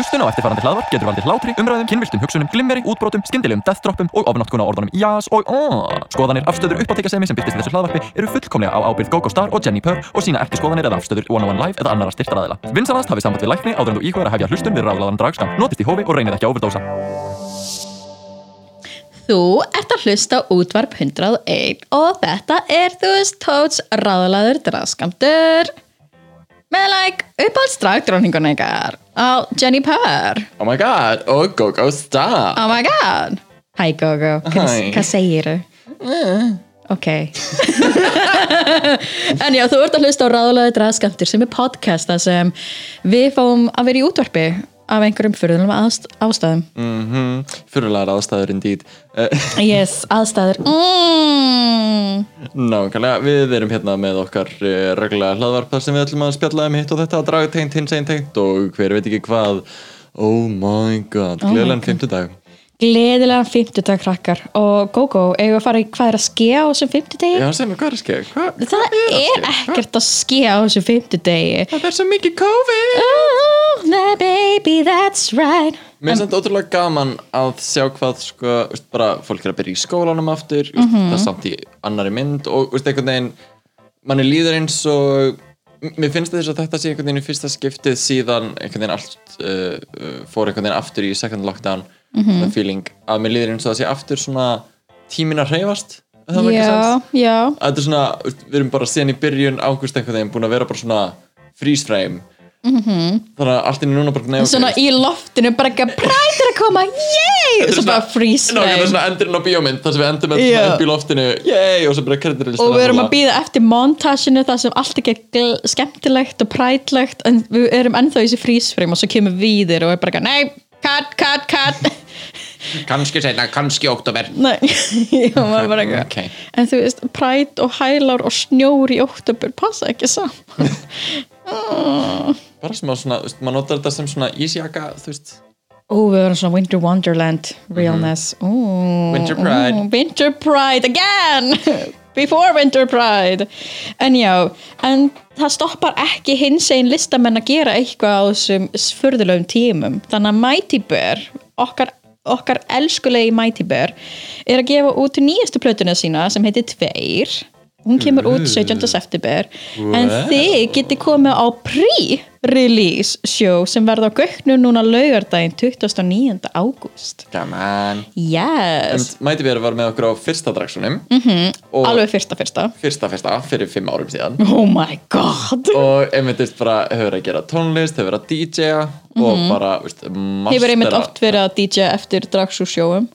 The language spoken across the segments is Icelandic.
Hlustun á eftirfarandi hlaðvarp getur valdið hlátri, umræðum, kynviltum hugsunum, glimmeri, útbrotum, skyndilegum deathdroppum og ofnáttkuna orðunum jás og aaaah. Skoðanir, afstöður, uppáttekasemi sem byrtist í þessu hlaðvarpi eru fullkomlega á ábyrgð GóGó Star og Jenni Purr og sína ekki skoðanir eða afstöður One on One Live eða annara styrtaræðila. Vinsanast hafið samband við lækni áður en þú íkvæður að hefja hlustun við ráðlaðan dragskam. Notist í hófi og reynið ekki að overdósa. Þú ert að hlusta útvarp 101 og þetta er þú veist tóts ráðlaður draskamtur með like uppáhaldsdragdróninguna ykkar? Á Jenny Purr Oh my god, og GóGó Star. Oh my god. Hæ Gogo, Hæ. hvað segir Ok. En já, þú ert að hlusta á ráðlaður draskamtur sem er podcast þar sem við fáum að vera í útvarpi af einhverjum fyrðunum ást ástæðum mm -hmm. Fyrirlegar aðstæður indeed uh, Yes, aðstæður mm. Nákvæmlega, við erum hérna með okkar uh, reglulega hlaðvarp þar sem við ætlum að spjalla um hitt og þetta draga tengt, hins einn tengt og hver veit ekki hvað Oh my god, Oh gleðilegan God. Gleðilega 50 krakkar og GóGó, eigum við að fara í hvað er að skea á þessum 50 degi? Já, sem er hvað er að skeið? Hva? Það er ekkert að skea á þessum 50 degi Það er svo mikið COVID Oh, that baby, that's right Mér er samt ótrúlega gaman að sjá hvað sko, veist, bara fólk er að byrja í skólanum aftur mm Mhm. það er samt í annari mynd og veist, einhvern veginn manni líður eins og mér finnst þess að þetta sé einhvern veginn í fyrsta skiptið síðan einhvern veginn allt uh, uh, fór einhvern veginn aftur í second lockdown Mm feeling að mér líður eins og það sé aftur svona tímin að makes Já, já. Að þetta er svona, við erum bara síðan í byrjun águst einhvern veginn búin að vera bara svona freeze frame. Þannig að allt er núna bara nefn. Svona í loftinu bara ekki að præta að koma Yay! Og svo bara freeze Ná, það er frame. svona endurinn á bíómynd þar sem við endum með svona upp í loftinu yey, og svo bara kreditur Og við erum að býða eftir montaginu þar sem allt ekki er skemmtilegt og prætlegt en við erum ennþá í þessi freeze frame og svo kemur víðir og er bara ekki, nei, cut, cut, cut. Kannski seinna, kannski oktober Nei, já, maður bara ekki Ok. En þú veist, præt og hælár og snjór í oktober passa ekki saman. Bara sem að svona, þú veist, maður notar þetta sem svona ísjaka, þú veist. Ó, við erum svona Winter Wonderland realness. Ó, Mhm. Winter Pride. ó, Winter Pride again! Before Winter Pride. En já, en það stoppar ekki hins einn listamenn að gera eitthvað á þessum furðulegum tímum. Þannig að Mighty Bear okkar, okkar elskulegi Mighty Bear er að gefa út nýjastu plötuna sína sem heitir Tveir Hún kemur út 17. september en Wow. þið geti komið á pre-release show sem verða á göknu núna laugardaginn 29. ágúst Yes, Mæti Vera var með okkur á fyrsta dragsunum mm -hmm. alveg fyrsta fyrsta fyrsta fyrsta fyrir fimm árum síðan Oh my god og einmitt veist, bara hefur að gera tónlist hefur að DJ-a og bara veist, Mhm. Hefur einmitt oft verið að DJ eftir dragsú sjóum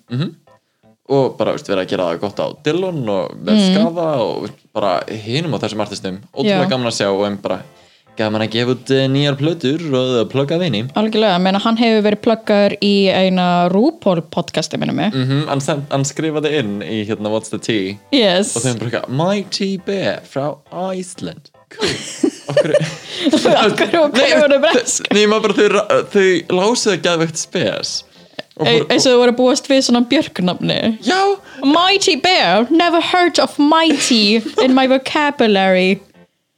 og bara veist, verið að gera það gott á Dillon og með skafa og bara hinum á þessum artistum. Ótrúlega Já. gaman að sjá og einn bara gaman að gefa út eh, nýjar plötur og plugga vini Algjörlega, menna hann hefur verið pluggar í eina RuPaul podcasti minnum mig. Mm hann, send, hann skrifaði inn í hérna What's the Tea? Yes. Og þeim bara eitthvað Mighty Bear frá Iceland. Cool. Okkur Okkur og hverju voru bresk Nei, maður bara þau, þau lásuðu geðveikt spes. og E- bara, eins og þú voru að búast við svona björknafni. Já, Mighty Bear, never heard of mighty in my vocabulary.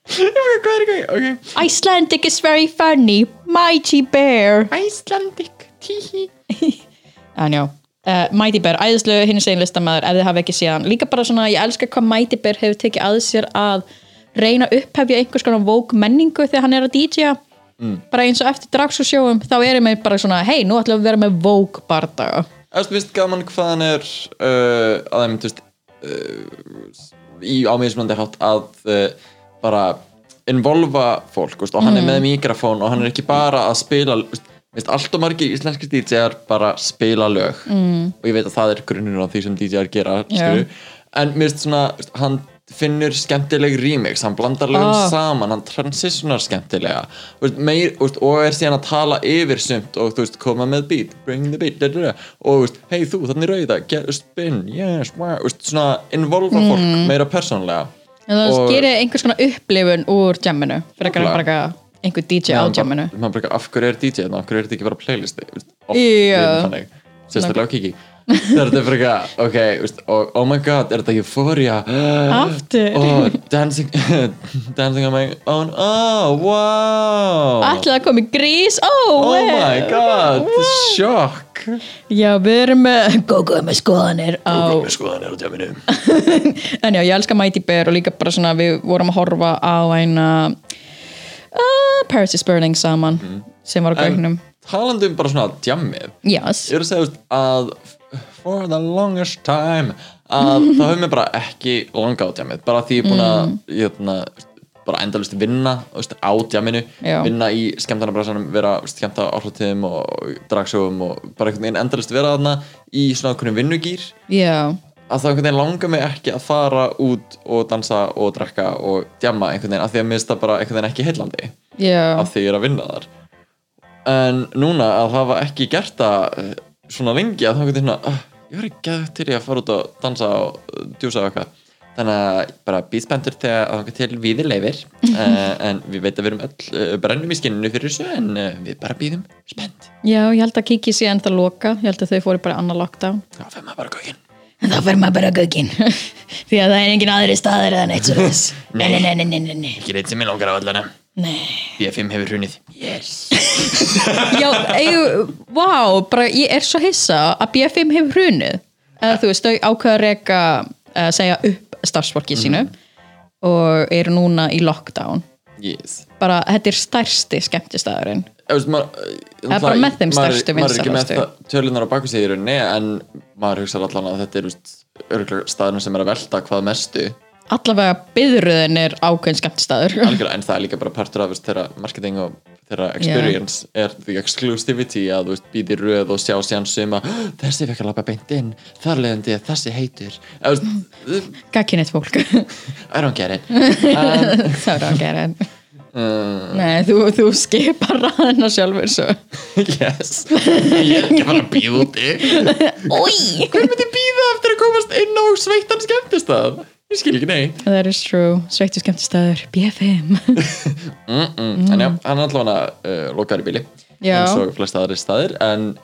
Ég veit hvað er ekki ok, Icelandic is very funny. Mighty Bear. Icelandic tíhi En já, uh, Mighty Bear, æðislu hinn segin listamæður ef þið hafa ekki séð hann. Líka bara svona, ég elska hvað Mighty Bear hefur tekið að sér að reyna upphefja einhvers konar vók menningu þegar hann er að DJ-a bara eins og eftir drags og sjóum þá erum við bara svona, hei, nú ætlum við að vera með vók bardaga. Þú veist gaman hvað hann er uh, að þeim, þú veist uh, í ámiðismöndi hátt að uh, bara involva fólk veist, og hann er með mikrofón og hann er ekki bara að spila veist, veist, allt og margir íslenski DJ-ar bara spila lög. Mm. og ég veit að það er grunnur á því sem DJ-ar gera skilju. en mér veist svona hann finnur skemmtileg remix hann blandar lögum Ah. saman, hann transitionar skemmtilega. Veist, meir, veist, og er síðan að tala yfir sumt og veist, koma með beat bring the beat, da, da, da. og hei þú, þannig rauða get, spin, yes, wow svona involva fólk meira persónlega en það gerir einhvers konar upplifun úr jamminu fyrir að bara einhver DJ á jamminu. af hverju er DJ af hverju er þetta ekki bara playlisti Þú veist, oft Já. við erum þannig, sérstaklega á kiki þetta er fyrir eitthvað, ok, veist, og oh my god, er þetta euphoria? Aftur. oh, dancing dancing on my own, oh, wow. Ætlaði að koma í grís Oh, oh well. my god, sjokk. Já, við erum með Gógó með skoðanir á skoðan er á djáminu En já, ég elska Mighty Bear og líka bara svona við vorum að horfa á eina uh, Paris is Burning saman sem var á gaugnum. talandi um bara svona djammið. Yes. Ég er að segja að for the longest time að það hefur mér bara ekki langa á djamið bara því ég er búin að mm. bara endalust vinna veist, á djaminu, Já. vinna í skemmtarnabræðsanum, vera skemmta áhlutíðum og dragsjóum og bara einhvern veginn endalust vera þarna í svona einhvern vinnugýr Já, að það einhvern veginn langar mig ekki að fara út og dansa og drekka og djamma einhvern veginn af því að mér finnst það bara einhvern veginn ekki heillandi já. af því ég er að vinna þar. En núna að hafa ekki gert það eh, svona lengi að það er svona uh, ég ekki geð til í að fara út og dansa og uh, djúsa og eitthvað. Þannig að bara býðspendur þegar að það til við leifir uh, en við veit að við erum öll uh, brennum í skinninu fyrir þessu en uh, við bara býðum spennt. Já, ég held að kiki sé ennþá loka. Ég held að þau fóru bara annar lockdown. Þá fyrir maður bara En þá fyrir maður bara gögin. Því að það er engin aðri staðir eða neitt svo þess Nei, nei, nei, nei, nei, ekki reitt sem ég langar á allana Nei B5 hefur hrunið. Yes. Já, eigu, vá, bara ég er svo hissa að B5 hefur hrunið. Eða þú veist, þau ákveða að reka að segja upp starfsfólki sínu og eru núna í lockdown. Yes. Bara, þetta er stærsti skemmtistæðurinn veist, maður, Það er bara með þeim maður- stærstu, maður er ekki með tölunar á baku sig í rauninni en maður hugsa allan að þetta er veist, örugglega staðurinn sem er að velta hvað mestu allavega byðröðin er ákveðin skemmtistæður algjörlega, en það er líka bara partur af þeirra marketing og þeirra experience er the exclusivity að þú veist, býði röð og sjá síðan suma þessi fekk að lappa beint inn, þar leðandi þessi heitur. Gagkinnett fólk. I don't get it. Um, það er að gera uh, Nei, þú, þú skipar ræðina sjálfur svo. Yes. Ég er ekki að fara að býða úti. Ói hver myndi býða eftir að komast inn á sveittan skemmtistað ég skil ekki nei. That is true, sveittu skemmtistæður B5 mm -mm. en já, hann er allavega uh, lokaður í bíli Já. eins og flest aðri staðir. En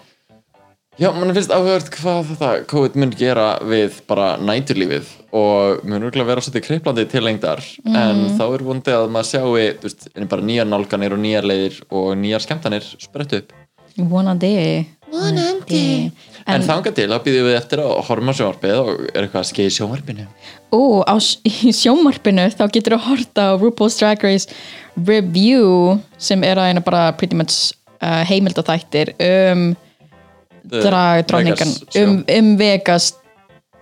já, mann finnst áhugavert hvað þetta COVID mun gera við bara næturlífið og mun örgulega vera svolítið kriplandi til lengdar. En þá er vondið að maður sjáu þú veist, bara nýjar nálganir og nýjar leiðir og nýjar skemmtanir sprett upp. Vonandi. Vonandi en, þangað til að býðum við eftir að horfa sjónvarpið og er eitthvað að skeið í sjónvarpinu. Ó, á, í sjómarpinu þá getur þú horta á RuPaul's Drag Race Review sem er að eina bara pretty much uh, heimildaþættir um drag dróningan um, um Vegas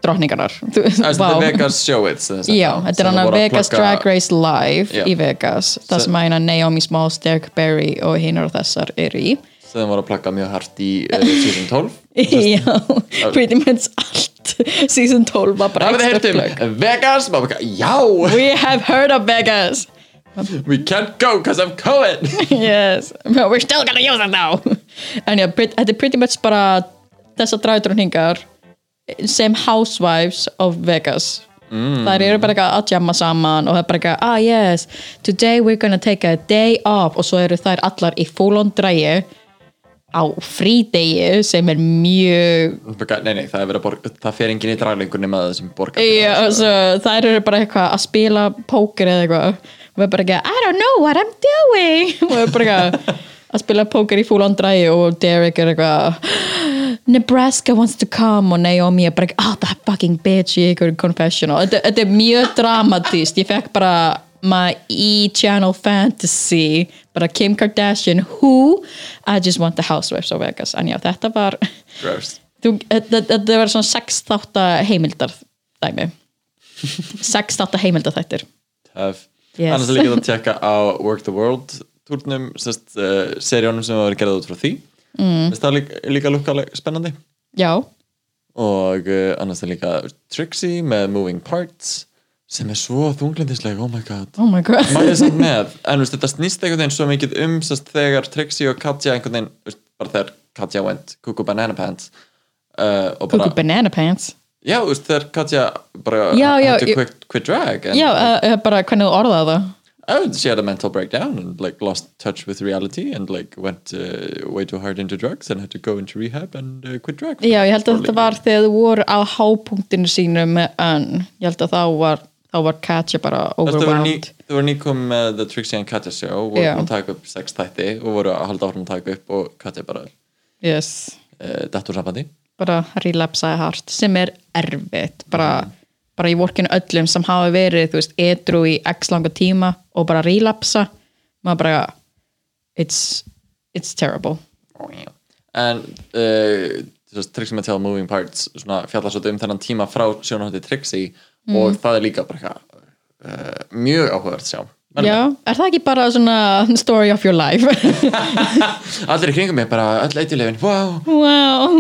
dróninganar Það er Vegas show it. Já, þetta er að voru Vegas plugga- Drag Race Live Já. í Vegas það Se- sem að eina Naomi Smalls, Derek Barry og hinnur og þessar eru í sem voru að plugga mjög hart í uh, season 12 Já, pretty much allt season 12 var bara Það plug um Vegas? Maður bara, Já, We have heard of Vegas. We can't go because of COVID. Yes, but we're still gonna use it now en já, þetta er pretty much bara þessar dragdróningar sem housewives of Vegas. Mm. þær eru bara eitthvað að jamma saman og það er bara eitthvað, ah yes today we're gonna take a day off. Og svo eru þær allar í full on dræju á frídegi sem er mjög Nei, nei, það, er að borga, það fer enginn í dragleikur nema það sem borgar Já, og svo, þær eru bara eitthvað að spila póker eða eitthvað. Og við bara eitthvað, I don't know what I'm doing. Og við bara eitthvað að spila póker í dræju og Derek er eitthvað Nebraska wants to come. Og Naomi er bara eitthvað, ah that fucking bitch í einhverjum confessional. Þetta, þetta er mjög dramatíst ég fekk bara my e-channel fantasy bara Kim Kardashian who? I just want the housewives of Vegas. En já, þetta var þetta, þetta var svona sex þátta heimildar dæmi. Sex þátta heimildar þættir. Yes. Annars er líka að tjekka á Work the World sérst, uh, seríunum sem hafa verið gerðið út frá því. Mm. Það er líka, líka lukkaleg spennandi. Já, og uh, annars er líka Trixie með Moving Parts sem er svo þunglindisleg, oh my god. Oh my god. Maður er samt með, en veist, þetta snýst einhvern veginn svo mikið um sest, þegar Trixie og Katja einhvern veginn, veist, bara þegar Katja went Cuckoo Banana Pants uh, og bara, Cuckoo banana pants. Já, veist, þegar Katja bara Já, já, had to quit, quit drag en, já, uh, uh, bara hvernig þú orðaði það? Oh, she had a mental breakdown and like lost touch with reality and like went uh, way too hard into drugs and had to go into rehab and uh, quit drugs. Já, ég held að þetta var þegar þú voru á hápunktinu sínu með önn ég held að þá var, þá var Katja bara overwhelmed. þú voru nýkom með The Trixie and Katja show og voru að taka upp sex þætti og voru að halda áfram að taka upp og Katja bara yes. uh, datt úr sambandi. bara relapsaði hart sem er erfitt. Bara, bara í vorkinu öllum sem hafa verið þú veist, edru í x langa tíma og bara relapsa maður bara it's, it's terrible. En uh, Trixie Mattel Moving Parts svona fjalla svolítið um þennan tíma frá sjónahótti Trixie og það er líka bara uh, mjög áhugavert að sjá. Já, er það ekki bara svona story of your life? Allir í kringum mig bara öll eitulefin, wow wow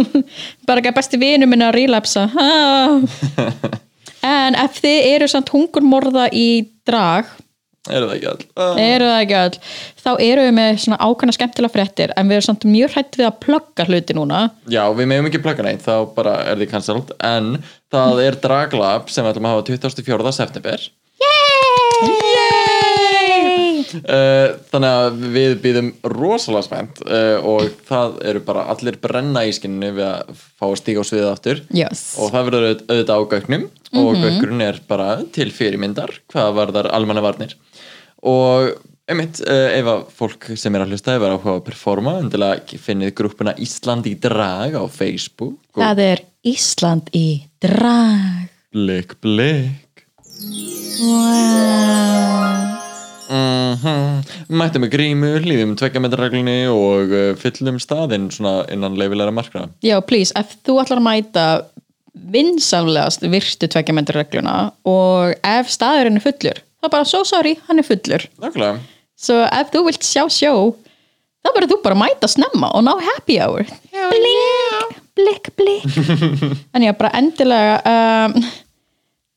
bara ekki besti vinu minna að relapsa. Ah. en ef þið eru samt hungurmorða í drag eru það ekki all eru það ekki öll? Þá eru við með svona ákveðna skemmtilega fréttir en við erum samt mjög hrætt við að plugga hluti núna. Já, við meðum ekki plugga neitt þá bara er þið cancelled. En það er Draglab sem við ætlum að hafa 24. september. Uh, þannig að við býðum rosalega spennt uh, og það eru bara allir brenna í skinninu við að fá að stíga á sviðið aftur. Yes. og það verður auð- auðvitað á gögnum og gögnun er bara til fyrirmyndar hvað varðar almanna varnir og einmitt uh, ef að fólk sem er að hlusta hefur áhuga að performa endilega finnið grúppuna Ísland í drag á Facebook það er Ísland í drag. Blik blik. Wow. mm mættum með grímu, lífum tveggjametrarreglunni og uh, fyllum staðinn svona innan leifilega markra já, please, ef þú ætlar að mæta vinsamlegast virtu tveggjamendurregluna og ef staðurinn er fullur þá bara so sorry, hann er fullur. Nákvæmlega. Svo ef þú vilt sjá sjó þá verður þú bara að mæta snemma og ná happy hour. Blik, blik, blik en já, bara endilega um,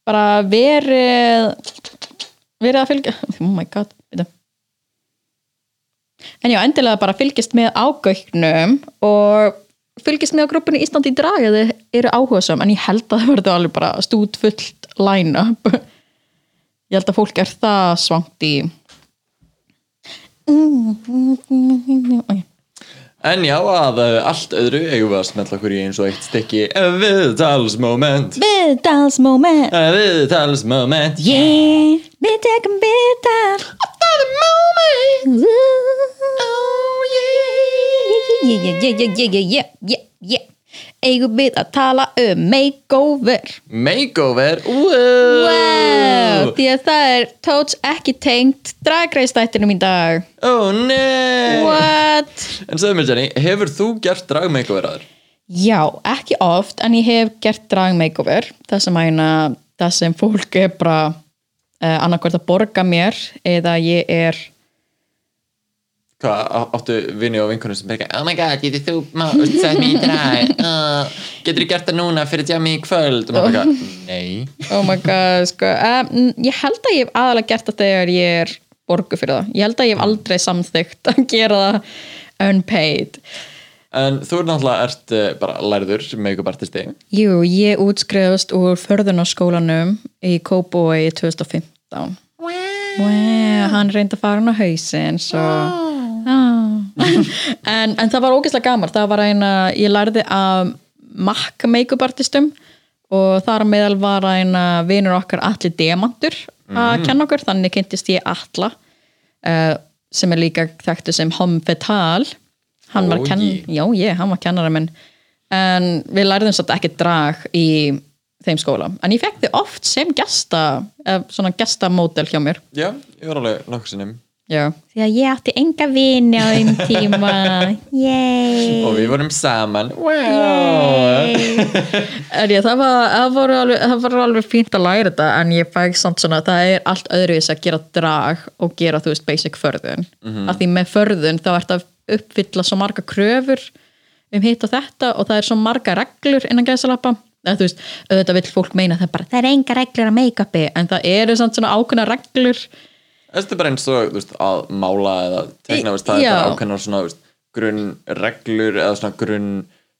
bara verið verið að fylgja oh my god bíddu. en já, endilega bara fylgjast með ágöknum og fylgjast með á grúpunni Ísland í drag eða eru áhugasum en ég held að það verður alveg bara stút fullt line-up ég held að fólk er það svangt í okay. En já, að uh, allt öðru eigum við að smetla okkur í eins og eitt stykki. Viðtalsmoment. Viðdalsmoment viðtalsmoment. Yeah, við tekum viðdal Það er moment Oh Yeah, yeah, yeah, yeah, yeah, yeah, yeah, yeah Eigum við að tala um makeover Makeover wow. Wow, því að það er tóts ekki tengt dragreistættinum í dag Oh nei What? En segðu mér Jenny, hefur þú gert drag makeover aður? Já, ekki oft en ég hef gert drag makeover það sem,æna, það sem fólk er bara uh, annarkvært að borga mér eða ég er Hvað, áttu vini og vinkunum sem berga Oh my god, getur þú má sett mér í drag uh, Getur þú gert það núna fyrir jammi í kvöld? Og maður bara, nei. Oh my god sko, um, ég held að ég hef aðalega gert það þegar ég er borgu fyrir það. Ég held að ég hef aldrei samþygt að gera það unpaid. En þú er náttúrulega ert uh, bara lærður make-up artisti. Jú, ég útskriðast úr förðunarskólanum í Kópói 2015 wow, hann reyndi að fara hann á hausinn svo ah. En, en það var ógeðslega gamar það var eina, ég lærði að makka make-up artistum og þar meðal var eina vinur okkar Atli Demantur að kenna okkur, þannig kynntist ég Atla uh, sem er líka þekktu sem Hom Fetal hann je. já ég, hann var kennara minn. En við lærðum satt ekki drag í þeim skóla, en ég fekk þið oft sem gesta, eh, svona gestamódel hjá mér. Já, ég var alveg nokkuð sinnum já. því að ég átti enga vini á þeim tíma. Yey Og við vorum saman. Wow. ég, það, var, það, var alveg, það var alveg fínt að læra þetta en ég fæk samt svona það er allt öðruvis að gera drag og gera þú veist basic förðun. Mm að því með förðun þá ert að uppfylla svo marga kröfur um hitt og þetta og það er svo marga reglur innan gæðsalappa eða þú veist, auðvitað vill fólk meina það bara það er enga reglur að make-upi en það eru samt svona ákveðna reglur Þetta er bara eins og veist, að mála eða tekna, veist, það er bara ákveðnar svona þú veist, grunn reglur eða svona grunn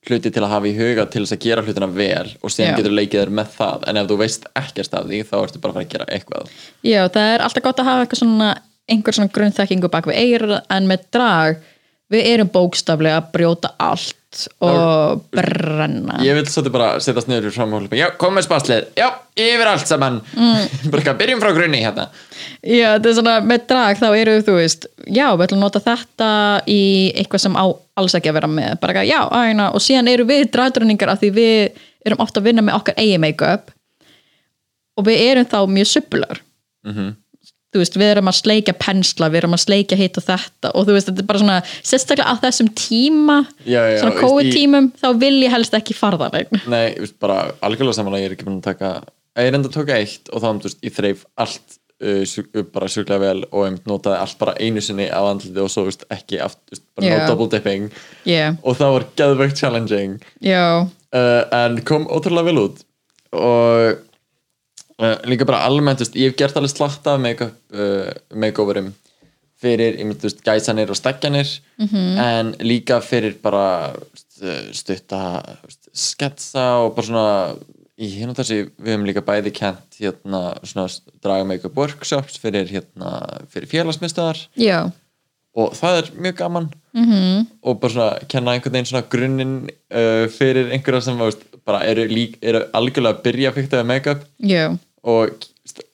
hluti til að hafa í huga til þess að gera hlutina vel og síðan Já. getur leikið þér með það. En ef þú veist ekkert af því þá ertu bara að fara að gera eitthvað. Já, það er alltaf gott að hafa eitthvað svona einhver svona grunnþekkingu bak við eira en með drag við erum bókstaflega að brjóta allt og brenna. Ég vil svolítið bara setjast niður fyrir fram og hlupa Já, kom með spaslið, já, yfir allt saman. Mm. Bara byrjum frá grunni hérna. Já, þetta er svona með drag þá eru þú veist, já, við ætlum að nota þetta í eitthvað sem á alls ekki að vera með. Bara já, æna, og síðan eru við dragdröningar af því við erum ofta að vinna með okkar eigi make-up og við erum þá mjög suppular Mhm. þú veist, við erum að sleikja pensla, við erum að sleikja hitt og þetta og þú veist, þetta er bara svona sérstaklega á þessum tíma Já, já, svona veist, COVID í- tímum, þá vil ég helst ekki farða vegna Nei, veist, bara algjörlega samanlega Ég er ekki búin að taka Ég er enda að tóka eitt og þá, þú veist, ég þreif allt uh, sjúk, bara sjúklega vel og ég notaði allt bara einu sinni á andliti og svo, þú veist, ekki aft, bara Já. no double dipping yeah. og það var geðveikt challenging Já, uh, en kom ótrúlega vel út og uh, líka bara almennt, þú veist, ég hef gert alveg slagt af make-up, uh, makeoverum fyrir, ég myndi, þú veist, gæsanir og stekkjanir -hmm. en líka fyrir bara þú uh, stutta þú sketsa og bara svona í hérna þessi, við hefum líka bæði kent hérna svona draga make-up workshops fyrir hérna, fyrir félagsmyndstöðar og það er mjög gaman -hmm. og bara svona kenna einhvern veginn svona grunninn uh, fyrir einhverja sem veist, bara eru, lík, eru algjörlega að byrja að fykta við make-up já. og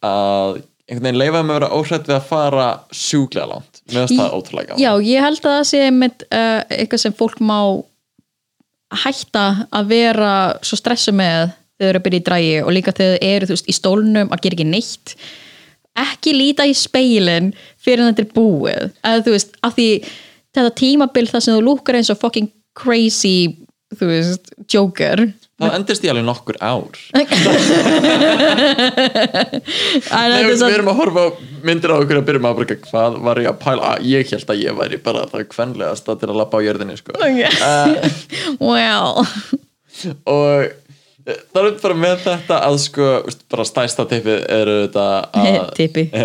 að einhvern veginn leifa þeim að vera óhrætt við að fara sjúklega langt. Finnst það ótrúlega gaman. Já, ég held að það sé með uh, eitthvað sem fólk má hætta að vera svo stressu með þegar þau eru að byrja í drægi og líka þegar þau eru veist, í stólnum að gera ekki neitt. Ekki líta í speilin fyrir þetta er búið. Eða þú veist, af því þetta tímabil þar sem þú lúkar eins og fucking crazy þú veist, joker það endist í alveg nokkur ár. Nei, við erum að horfa myndir á okkur að byrja með að hvað var ég að pæla að ég held að ég væri bara það kvenlegasta til að lappa á jörðinni sko. well. og það er bara með þetta að sko bara stæsta tippið er þetta að tippi.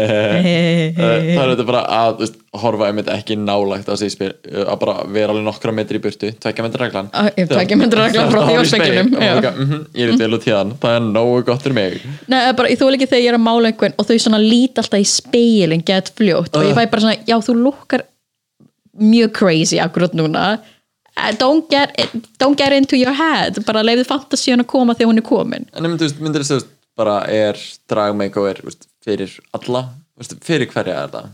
Eh, það er þetta bara að veist, horfa einmitt ekki nálægt að, spil, að bara vera alveg nokkra metri í burtu tvekja metri reglan. Ah, já, tveggja metra reglan frá því á speglinum, já. mm ég er vel út hérna, það er nógu gott fyrir mig. Nei, eða bara, þú ekki þegar ég er að mála einhvern og þau svona lít alltaf í speilin get fljótt. Og ég fæ bara svona, já þú lukkar mjög crazy akkurat núna. Eh, don't get, don't get into your head. Bara leiðið fantasíun að koma þegar hún er komin. En myndir þess að bara er drag makeover veist, fyrir alla? Fyrir hverja er það?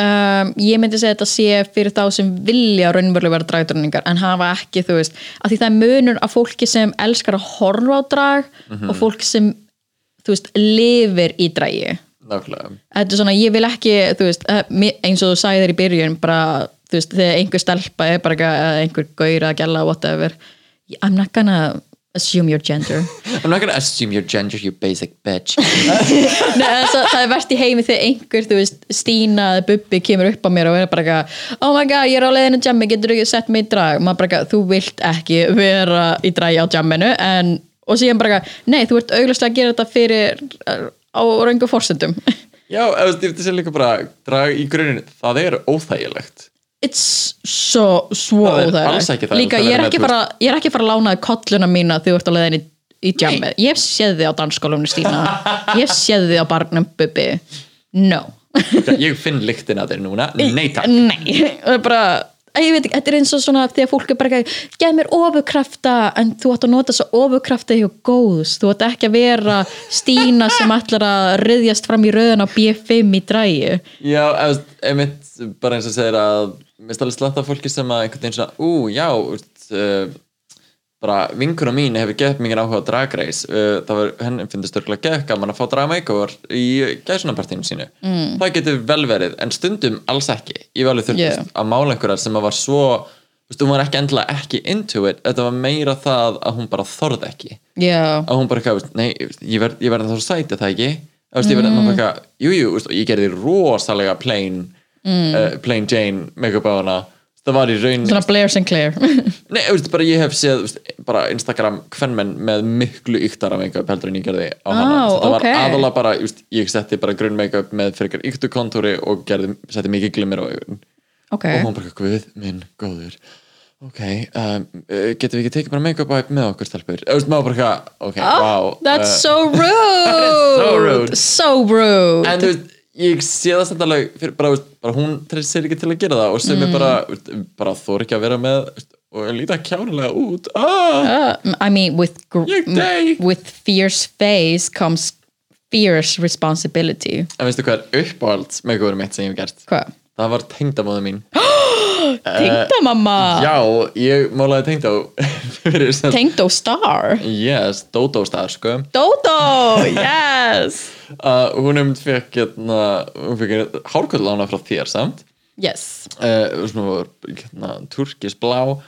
Um, ég myndi segja þetta sé fyrir þá sem vilja raunverulega vera dragdröningar en hafa ekki, þú veist, að því það er munur af fólki sem elskar að horfa á drag og fólk sem þú veist, lifir í dragi. Nákvæmlega. Þetta er svona, ég vil ekki þú veist, eh, eins og þú sagði þér í byrjun bara, þú veist, þegar einhver stelpa er bara eða einhver gaur að gæla whatever, I'm not gonna assume your gender. I'm not gonna assume your gender you basic bitch. Nei, það, það er verst í heimi þegar einhver, þú veist, Stína eða Bubbi kemur upp á mér og er bara eitthvað oh my god, ég er á leiðinu jammi, getur þú ekki sett mig í drag? Maður bara eitthvað, þú vilt ekki vera í dragi á jamminu, en og síðan bara eitthvað, nei, þú ert auglustlega að gera þetta fyrir á röngu forsendum. Já, ef þú veist, líka bara drag í grunninn, það er óþægilegt It's so, svo Það er óþægilegt. alls ekki þægilegt Líka, að ég er ekki fara, ég er ekki fara að lána þér kolluna mína þegar þú ert á leiðinni í jammið. Ég hef séð þið á dansskólunum Stína. Ég hef séð þið á barnum Bubbi. No. ég finn lyktin að þér núna, nei takk Nei. Það er bara, að ég veit ekki, þetta er eins og svona þegar fólk er bara ekki, gef mér ofurkrafta en þú átt að nota svo ofurkrafta hjá góðs. Þú átt ekki að vera Stína sem ætlar að ryðjast fram í röðun á B5 í dræju. Já, ef, einmitt bara eins og segir að mér stálega slatt af fólki sem að einhvern veginn svona, ú, já uh, bara vinkuna mín hefur gett mikið áhuga á Drag Race uh, það var, henni finnst örgulega gett gaman að fá drag makeover í gæsunapartínu sínu mm. það getur vel verið, en stundum alls ekki, ég var alveg þurft Yeah. að mála einhverjar sem að var svo þú var ekki endilega ekki into it þetta var meira það að hún bara þorði ekki Já. að hún bara veist, nei, ég verð ég verð þá svo sæti það ekki Þú veist, ég verð mm. jú, jú, veist, ég gerði rosalega plain mm. uh, plain Jane make-up á hana það var í raun Svona Blair Sinclair. nei, veist, bara ég hef séð veist, bara Instagram hvernmenn með miklu yktara make-up heldur en ég gerði á hana Á, það var ok. aðalega bara, veist, ég setti bara grunn make-up með fyrir yktu kontúri og gerði, setti mikið glimmer á augun Ok. og hún bara, guð minn, góður ok, um, uh, getum við ekki tekið bara make-up wipe með okkur stelpur, þú veist, maður bara eitthvað, ok, wow Oh, That's so rude so rude. So rude veist, ég sé það samt alveg fyrir, bara, veist, bara hún sér ekki til að gera það og sem Mm. er bara, veist, bara þór ekki að vera með veist, og líta kjánulega út ah, Uh, I mean, with, with fierce face comes fierce responsibility. en veistu hvað er uppáhalds makeover mitt sem ég hef gert Hvað? það var tengdamóðu mín Tengdamamma! já, ég málaði tengdá Tengdó star! yes, Dodo star sko Dodo! Yes! Uh, hún um fekk hérna, hún fekk hárkvöldlána frá þér samt Yes. uh, svona, hérna, turkis blá uh,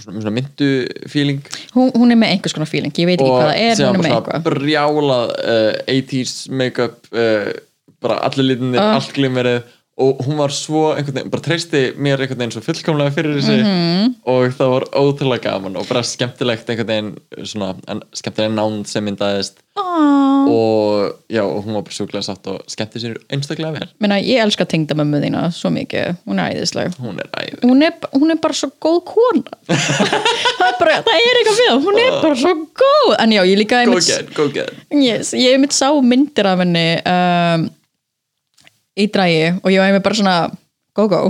svona, myndu feeling Hún, hún er með einhvers konar feeling, ég veit ekki hvað það er, hún er með brjálað uh, 80s make-up bara allir litinir, Ah. allt glimmerið og hún var svo einhvern veginn, bara treysti mér einhvern veginn svo fullkomlega fyrir þessu Mhm. og það var ótrúlega gaman og bara skemmtilegt einhvern veginn svona, en skemmtilega nánd sem myndaðist Aww. og já, og hún var bara sjúklega satt og skemmti sér einstaklega vel Meina, ég elska tengdamömmu þína svo mikið, hún er æðisleg. hún er Hún er, hún er bara svo góð kona. það, er bara, það er eitthvað við, hún er bara svo góð. En já, ég líka go again, go yes, ég einmitt sá myndir af henni um, í drægi og ég var einmitt bara svona, go go.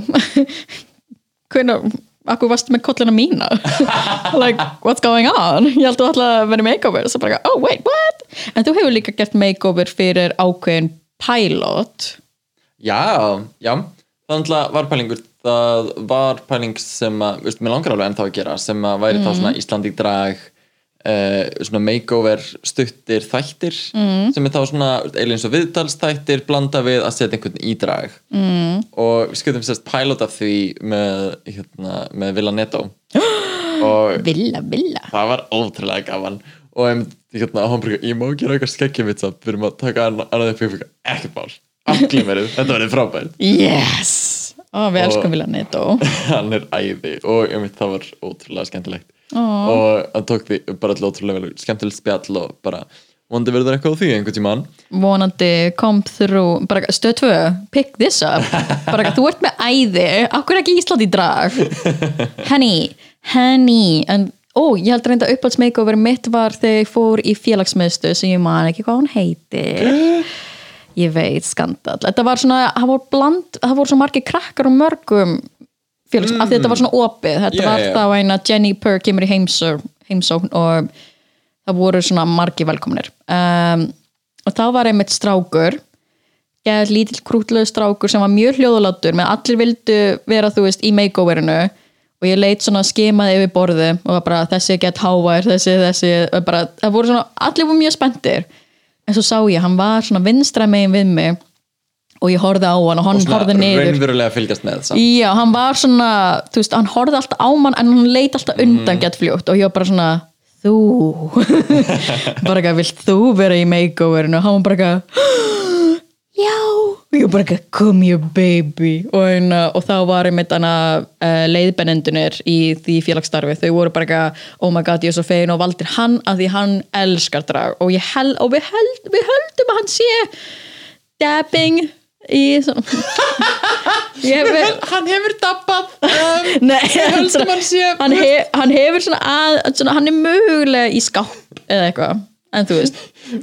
Hvernig, akkur varstu með kollina mína? like, what's going on? Ég held að þú ætla að vera makeover. Svo bara, oh wait, what? En þú hefur líka gert makeover fyrir ákveðin pilot. Já, já, það náttúrulega var pælingur það var pæling sem að, veist, mér langar alveg ennþá að gera sem að væri þá svona Ísland í drag uh, svona makeover stuttir þættir mm. sem er þá svona eins og viðtalsþættir blanda við að setja einhvern í drag mm. og við skutum sérst pilot af því með, hérna, með Villa Netto Villa, villa. það var ótrúlega gaman og einmitt, hérna, hann bara, ég má gera eitthvað samt, við erum að taka ann- annað upp fyrir ekkert mál, allir verið þetta verið frábært Yes! Ó, við elskum Villa Netto. hann er æði og ég mitt það var ótrúlega skemmtilegt og hann tók því bara til ótrúlega vel skemmtilegt spjall og bara vondi verður eitthvað á því einhvern tímann Vonandi kom through, bara stöð 2, pick this up. Bara þú ert með æði, akkur ekki Ísland í drag. Henny, henny. En, ó, ég held reynda uppáhalds makeover mitt var þegar ég fór í félagsmiðstu sem ég man ekki hvað hún heitir. Ég veit, skandal. Þetta var svona, það voru bland, það voru svo margir krakkar og mörgum félags, af því þetta var svona opið. Þetta Já, var já. þá eina Jenny Purr kemur í heimsó, heimsókn og það voru svona margir velkomnir. Um, og þá var einmitt strákur geð lítill krútlegu strákur sem var mjög hljóðulátur með allir vildu vera þú veist í makeoverinu og ég leit svona skimaði yfir borði og var bara þessi gett hávær, þessi, þessi bara, það voru svona, allir voru mjög spenntir en svo sá ég, hann var svona vinstra megin við mig og ég horfði á hann og hann og horfði svona niður. raunverulega fylgjast með samt. Já, hann var svona, þú veist, hann horfði alltaf á mann en hann leit alltaf undan gett fljótt. Og ég var bara svona, þú. Bara ekki, vilt þú vera í makeoverinu? Og hann var bara ekki já, og ég bara ekki come here baby. Og, hérna, og þá var einmitt hana uh, leiðbennendunir í því félagsstarfi. Þau voru bara ekki, oh my god, ég er svo fegin og valdir hann að því hann elskar drag. Og, ég hel, og við, held, við höldum að hann sé dabbing. svona hef, hann hefur dabbað um, Nei, hann, höldum hann sé- hann, hef, hann hefur svona að svona, hann er mögulega í skáp eða eitthvað, en þú veist.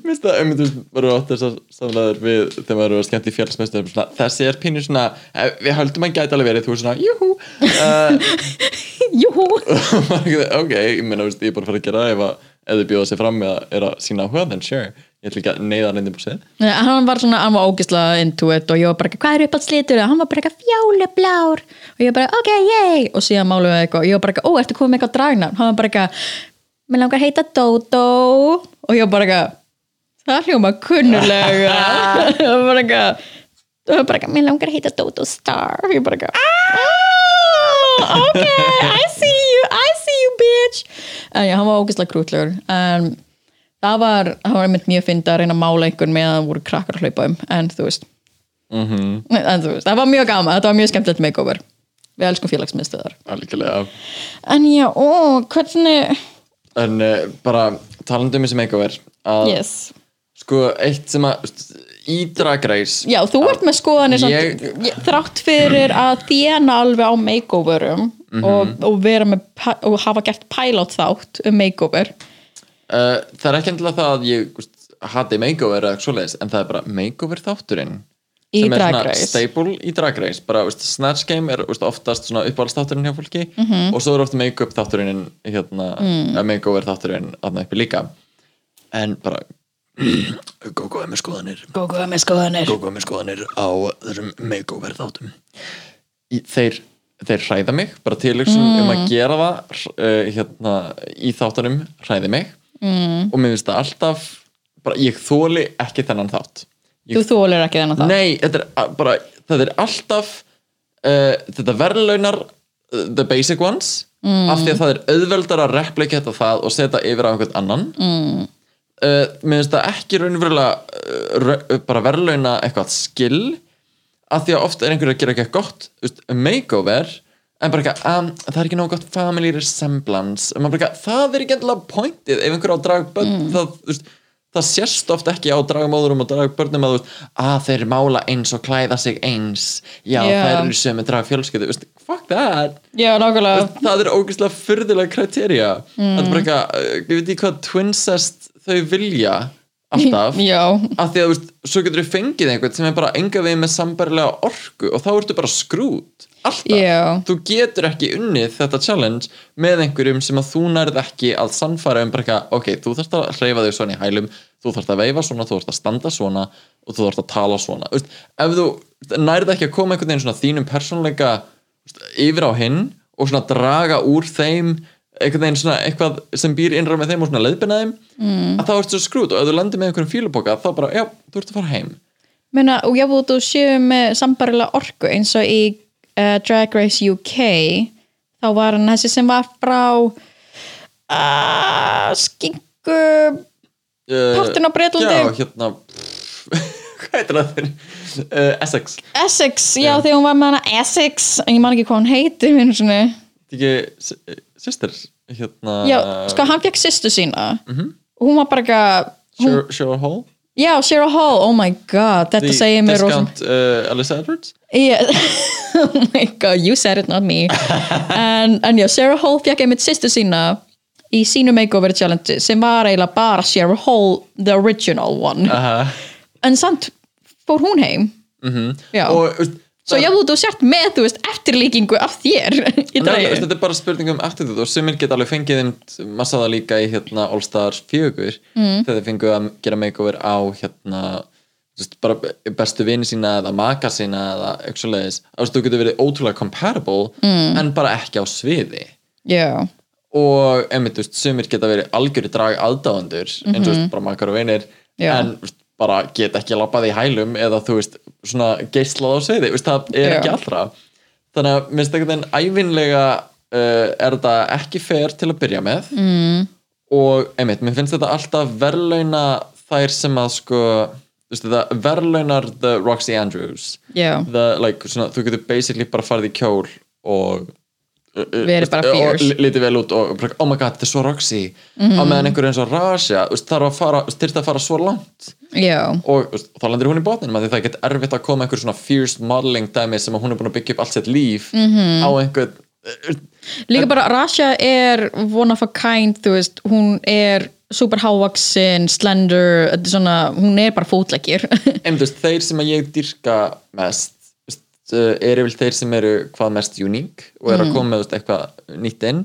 Minnst það, einmitt, þú veist, varum átt þessar samlegaður við þegar maður eru skemmt í fjallsmestu þessi er pínu svona, eh, við höldum að gæti alveg verið, þú er svona, júhú. Uh, Júhú. Ok, ég meina, veist, ég er bara að fara að gera það ef, að, ef þið bjóða sig fram með að er að sína áhuga, then sure ég ætla ekki að neyða hann inn í búsið Nei, hann var svona, hann var ógislega into it og ég var bara, ekki, hvað er upp að slitur hann var bara eitthvað fjálublár og ég bara, ok, yay. Og síðan málum við eitthvað og ég var bara, ekki, ó, ertu komið með eitthvað dragnafn hann var bara eitthvað, mér langar að heita Dodo og ég var bara eitthvað það hljóma kunnulega. Það var bara eitthvað það var bara eitthvað, mér langar að heita Dodo Star. Og ég bara eitthvað ah, ok, I see you I see you, bitch. En já, hann var ógislega krútlegur. En það var, það var einmitt mjög fyndi að reyna að mála einhvern með að það voru krakkar að hlaupa um en þú veist. Mhm. en þú veist, það var mjög gaman, þetta var mjög skemmtilegt makeover. Við elskum félagsmiðstöðar algjörlega. En já, ó, hvernig en uh, bara talandi um þessi makeover að yes. sko, eitt sem að veist, í Drag Race já, þú ert með skoðanir Ég- samt, þrátt fyrir að þjána alveg á makeoverum og, og vera með og hafa gert pilot þátt um makeover Uh, það er ekki endilega það að ég hati makeover eða svoleiðis, en það er bara makeover þátturinn Í sem er svona staple í Drag Race. Bara, veist, Snatch Game er veist, oftast svona uppáhaldstátturinn hjá fólki Mhm. og svo er ofta make-up þátturinn hérna, mm. make-over þátturinn aðna uppi líka. En bara er með skoðanir. Gógu með skoðanir. Er með skoðanir á þessum make-over þáttum. Þeir, þeir hræða mig bara um Mm. að gera það uh, hérna, í þáttunum hræði mig mm. og mér finnst það alltaf bara, ég þóli ekki þennan þátt ég Þú þólir ekki þennan það Nei, þetta er bara þetta er alltaf uh, þetta verðlaunar uh, the basic ones mm. af því að það er auðveldar að repliketa það og setja yfir á einhvern annan mm. uh, mér finnst það ekki raunverulega ra- bara verðlauna eitthvað skill af því að oft er einhver að gera eitthvað gott veist, makeover en bara eitthvað, um, það er ekki nóg gott family resemblance. Bara eitthvað, það er ekki endilega pointið. Ef einhver á dragbönn það, þú veist, það sést oft ekki á dragmóðurum og dragbörnum að, þú veist, að þeir mála eins og klæða sig eins. Já, Já. þær eru sömu dragfjölskyldu veist, fuck that. Nákvæmlega. Það er ógeðslega fyrðulega kriterja mm. það er bara eitthvað, uh, ég veit ekki hvað twincest þau vilja alltaf. Já, af því að svo getur þú fengið einhvern sem er bara enga við með sambarilega orku og þá ertu bara skrút alltaf, Já. þú getur ekki unnið þetta challenge með einhverjum sem að þú nærð ekki að sannfæra um bara eitthvað, ok, þú þarfst að hreyfa þig svona í hælum þú þarfst að veifa svona, þú þarfst að standa svona og þú þarfst að tala svona þú veist, ef þú nærð ekki að koma einhvern veginn svona þínum persónleika yfir á hinn og svona draga úr þeim einhvern veginn svona eitthvað sem býr innra með þeim og svona leiðbina þeim mm. að þá ertu skrút og ef þú lendir með einhverjum fíluboka þá bara, já, þú ert að fara heim Meina, og ég búið þú séu með sambarilega orku eins og í uh, Drag Race UK þá var hann þessi sem var frá uh, skingu uh, Partinn á Bretlandi? Já, hérna Hvað heitir það? Uh, Essex Essex, já þegar hún var með hana Essex, en ég man ekki hvað hún heitir Þetta ekki sýstir hérna Já, sko hann fekk sýstu sína Mhm. og hún var bara eitthvað Cheryl Hall Já, Cheryl Hall, oh my god þetta The segir mér rosa discount uh, Alyssa Edwards? Yeah. oh my god, you said it, not me. En, en já, Sarah Hall fekk einmitt sýstu sína í sínu makeover challenge sem var eiginlega bara Sarah Hall the original one. Uh, en samt fór hún heim. Já, Og veist, svo ég þú sért með, þú veist, eftirlíkingu af þér í dragi Þetta er bara spurning um attitude og sumir geta alveg fengið þeim maður sá það líka í hérna All Stars 4 mm. þegar þeir fengu að gera makeover á hérna þú veist, bara bestu vini sína eða maka sína eða eitthvað svoleiðis þú getur verið ótrúlega compatible mm. en bara ekki á sviði já, og einmitt, þú veist, sumir geta verið algjöri drag aðdáðandur eins og þú veist, bara makar og vinir Já. en bara geta ekki labbað í hælum eða þú veist, svona geislað á þú veist, það er ekki allra. Þannig að minnst einhvern veginn ævinlega uh, er þetta ekki fair til að byrja með. Mm. og einmitt, mér finnst þetta alltaf verðlauna þær sem að sko veist, verðlaunar the Roxy Andrews. Já, the, like, svona, þú getur basically bara farið í kjól og Verið bara og fierce. li- litið vel út og oh my god, þetta er svo Roxy. Á meðan einhver eins og veist, þarf að fara, þyrst að fara svo langt. Já. Og þá landir hún í botninum því það er ekkert erfitt að koma einhver svona fierce modeling dæmi sem hún er búin að byggja upp allt sitt líf -hmm. á einhver líka bara Rasha er one of a kind, þú veist, hún er super hávaksin, slender er svona, hún er bara fótleggir. Einmitt, þú veist, þeir sem að ég dyrka mest uh, eru vel þeir sem eru hvað mest uník og eru að koma með eitthvað nýtt inn.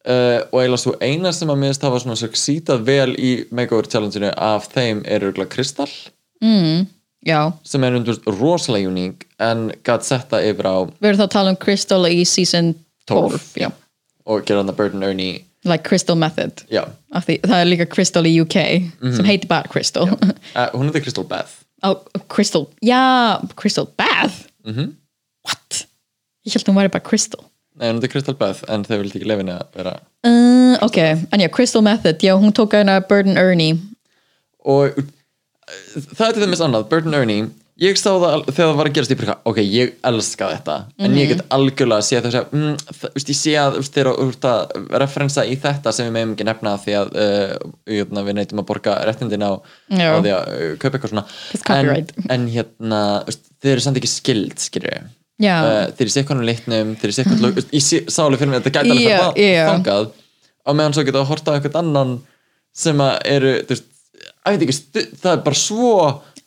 Uh, og eiginlega svo eina sem að minnst hafa svona succeedað vel í makeover challenge-inu af þeim eru örugglega Kristall já, sem er undur rosalega uník en gæt setta yfir á við erum þá að tala um Crystal í season 12, 12 já. og gera hann að Burden Ernie. Like Crystal Method. Því, það er líka Crystal í UK sem heitir bara Crystal. Uh, hún heitir Crystal Beth oh, Crystal, já, Crystal Bath -hmm. what? ég held að hún væri bara Crystal Nei, hún heitir Crystal Beth en þau vildi ekki lefinni að vera uh, ok, en já, Crystal Method já, hún tók hana Burden Ernie og uh, það er til þess annað, Burton Ernie ég sá það þegar það var að gerast ég bara, ok, ég elska þetta en ég get algjörlega að sé það mm, það, veist, ég sé að þú veist, þeir eru út að referensa í þetta sem við meðum ekki nefna því að uh, við neytum að borga réttindin á, á því að uh, kaupa eitthvað svona en, en hérna, þeir eru samt ekki skild skilju Já. uh, þeir eru sikkanum litnum þeir eru sikkanum, mm. ég sá alveg fyrir mig að þetta gæti alveg yeah, já. þangað á meðan svo geta að horta á eitthvað annan sem að eru, veist, að ekki það er bara svo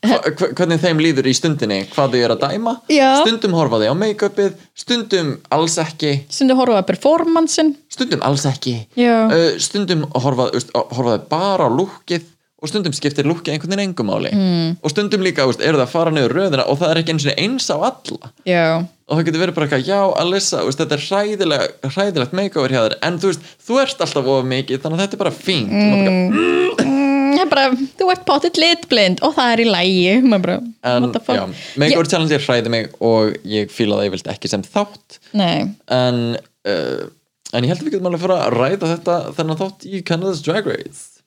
hva, hvernig þeim líður í stundinni? Hvað þau eru að dæma? Já. stundum horfa þau á make-upið stundum alls ekki. Stundu horfa að performancein. Stundum alls ekki. Já. uh, stundum horfa, þau bara á lúkið og stundum skiptir lúkið einhvern veginn engum máli. Mm. og stundum líka veist, eru það að fara niður röðina og það er ekki eins og eins á alla. Já, og það getur verið bara eitthvað, já Alissa veist, þetta er hræðilega, hræðilegt make-over hjá þér. En þú veist, þú ert alltaf of mikið þannig að þetta er bara fínt. Mm. Mm, ég bara, þú ert potið litblind og það er í lægi bara, en já, make-over challenge er hræði mig og ég fíla það ég vilt ekki sem þátt. Nei, en, uh, en ég held að við getum alveg að fara að ræða þetta þennan þátt í Canada's Drag Race.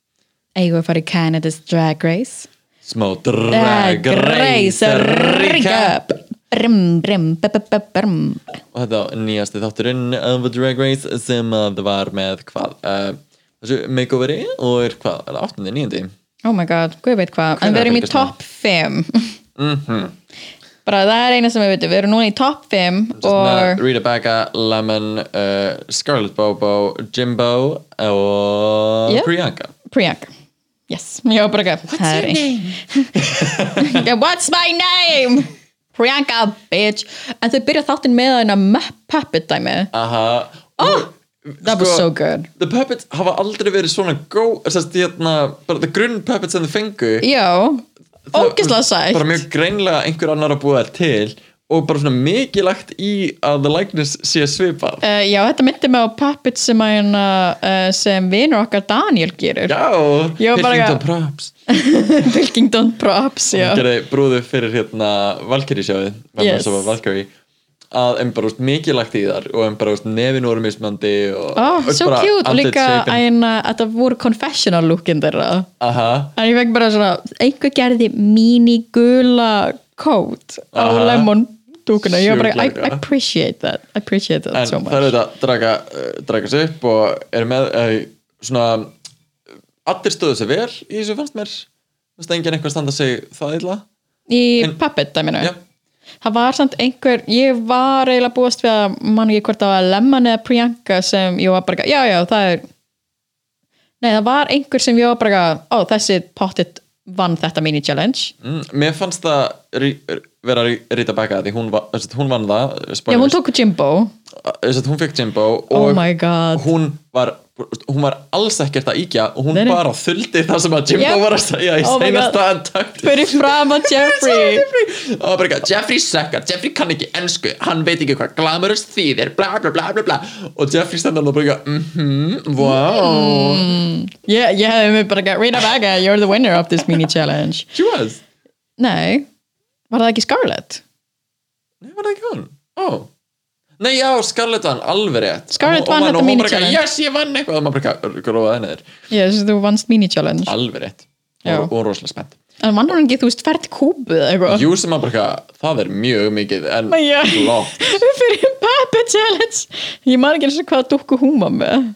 Eigum við að fara í Canada's Drag Race? Smá Drag Race recap. Brim, brim, b b b brim og þetta nýjasti þátturinn af Drag Race sem að það var með hvað? Uh, þessu makeoveri og er hvað, er það 8. 9. Oh my god, guð veit hvað En við erum í top 5 Mhm. Bara það er eina sem við veitum Við erum núna í top 5 Just Og Rita Baga, Lemon, uh, Scarlett Bobo, Jimbo og Yep. Priyanka Priyanka Yes, ég var bara ekki What's your name? What's my name? Priyanka, bitch En þau byrja þáttinn með hana Puppet dæmi Aha Oh, That was Sko, so good. The Puppets hafa aldrei verið svona gó sérst, hérna, bara the grunn puppets sem þau fengu Já, það- ógislega sætt bara mjög greinlega einhver annar að búa þær til og bara svona mikið lagt í að the likeness sé svipað. Uh, já, þetta myndi mig á Puppet sem, að, uh, sem vinur okkar Daniel gerir. Já, Pilkington Props. Pilkington Props, já. Gerði brúðu fyrir hérna Valkyrie sjáði Yes. Að em bara úst, mikið lagt í þar og em bara úst, nefin voru mismandi og, Oh, so cute og líka að þetta voru confessional lookin þeirra. Aha, en ég fekk bara svona einhver gerði mini gula coat á lemon dúkuna. Ég var bara, I. I appreciate that I appreciate that en so það er much þetta að draga, uh, draga sig upp og er með uh, svona allir stöðu sig vel í þessu fannst mér. Þú veist enginn eitthvað standa sig það illa. Í En- puppet dæminu Já. Það var samt einhver, ég var eiginlega búast við að mann ekki hvort það var Lemon eða Priyanka sem ég var bara, já já það er nei það var einhver sem ég var bara, ó þessi pottit vann þetta mini challenge. Mm, mér fannst það vera Rita Becca því hún, va, þess, hún vann það já spoilers. hún tók Jimbo. Að hún fekk Jimbo oh og my god. hún var hún var alls ekkert að íkja og hún Nei, nei. bara þuldi það sem að Jimbo Yep. var að segja í Oh my seinasta God. antakt fyrir fram að Jeffrey. Og bara eitthvað, Jeffrey suckar, Jeffrey kann ekki ensku, hann veit ekki hvað glamorous þýðir, bla bla bla bla bla. Og Jeffrey stendur hann og bara eitthvað, mhm, wow. Ég, ég hefði mig bara gett Rita Baga, you're the winner of this mini challenge. She was, nei, var það ekki Scarlett? nei var það ekki hún? Oh. Nei já, Scarlett vann alveg rétt. Scarlett vann þetta og hún mini bara eitthvað, challenge. yes, ég vann eitthvað. Og maður bara eitthvað, gróða henni þér. Yes, þú vannst mini challenge. Alveg rétt. Og, og rosalega spennt. En vann hún ekki, þú veist, ferð kúbu eða eitthvað? Jú sem maður bara það er mjög mikið en flott. Fyrir Puppet Challenge. Ég man ekki eins og hvað dúkku hún var með.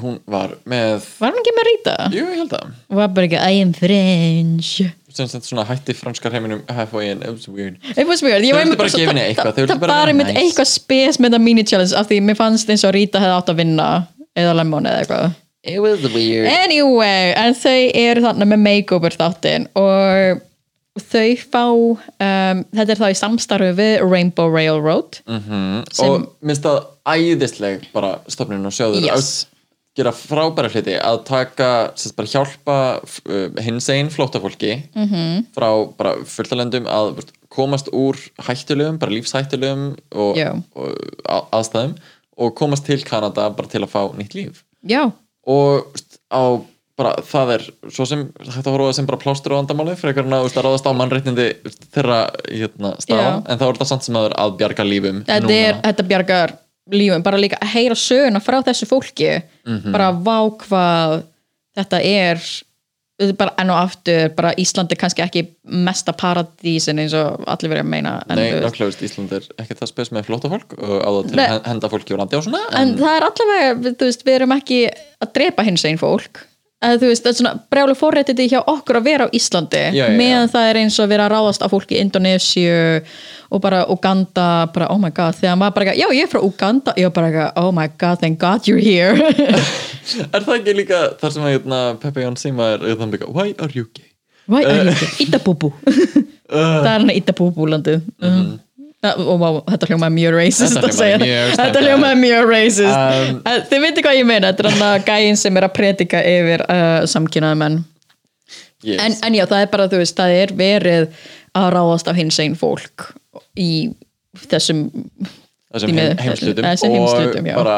Hún var með, var hún ekki með Rita? jú ég held að og var bara ekki I am French svona hætti franskar heiminum halfway in, it was weird. It was weird. Ég Þau einmitt bara gefa henni eitthvað, það- var einmitt nice. eitthvað spes með það mini challenge af því mér fannst eins og Rita hefði átt að vinna eða Lemon eða eitthvað. It was weird. Anyway, en þau eru þarna með makeover þáttinn og þau fá um, þetta er þá í samstarfi við Rainbow Railroad mm Sem- og minnst það æðisleg bara stofnun og sjóður Yes. Að gera frábæra hluti að taka sérst, bara hjálpa uh, hins einn flóttafólki Mhm. -hmm. frá bara fulltalendum að veist, komast úr hættulegum, bara lífshættulegum og, og að- aðstæðum og komast til Kanada bara til að fá nýtt líf Já, og veist, á bara það er svo sem að horfa á það sem bara plástur á andamáli en að, að ráðast á mannréttindi veist, þeirra hérna, staða Já. en þá er þetta samt sem aður að bjarga lífum þetta, er, þetta bjargar lífum, bara líka að heyra söguna frá þessu fólki. Mhm. bara vá hvað þetta er. Bara enn og aftur bara Ísland er kannski ekki mesta paradísin eins og allir verið að meina en, Nei, veist, Ísland er ekki það spes með flóta fólk og á það til að hen- henda fólki úr landi og svona en það er allavega, þú veist, við erum ekki að drepa hins einn fólk að þú veist, það er svona brjálu forréttindi hjá okkur að vera á Íslandi, Já, já, já. meðan það er eins og vera að ráðast á fólk í Indonésiu og bara Uganda, bara oh my god þegar maður bara, já ég er frá Uganda ég er bara, oh my god, thank god you're here. Er það ekki líka þar sem að hérna, Pepe Jón Sima er þannig að why are you gay? Why are you here? Itabúbú það er hann Itabúbú landið. Uh, og vá, þetta hljómaði mjög racist að segja það. þetta hljómaði mjög racist Um, þið veitir hvað ég meina þetta er hann að gæinn sem er að predika yfir uh, samkynnaði menn yes. en, en já, það er bara, þú veist, það er verið að ráðast af hins einn fólk í þessum þessum heim, heimslutum og já. bara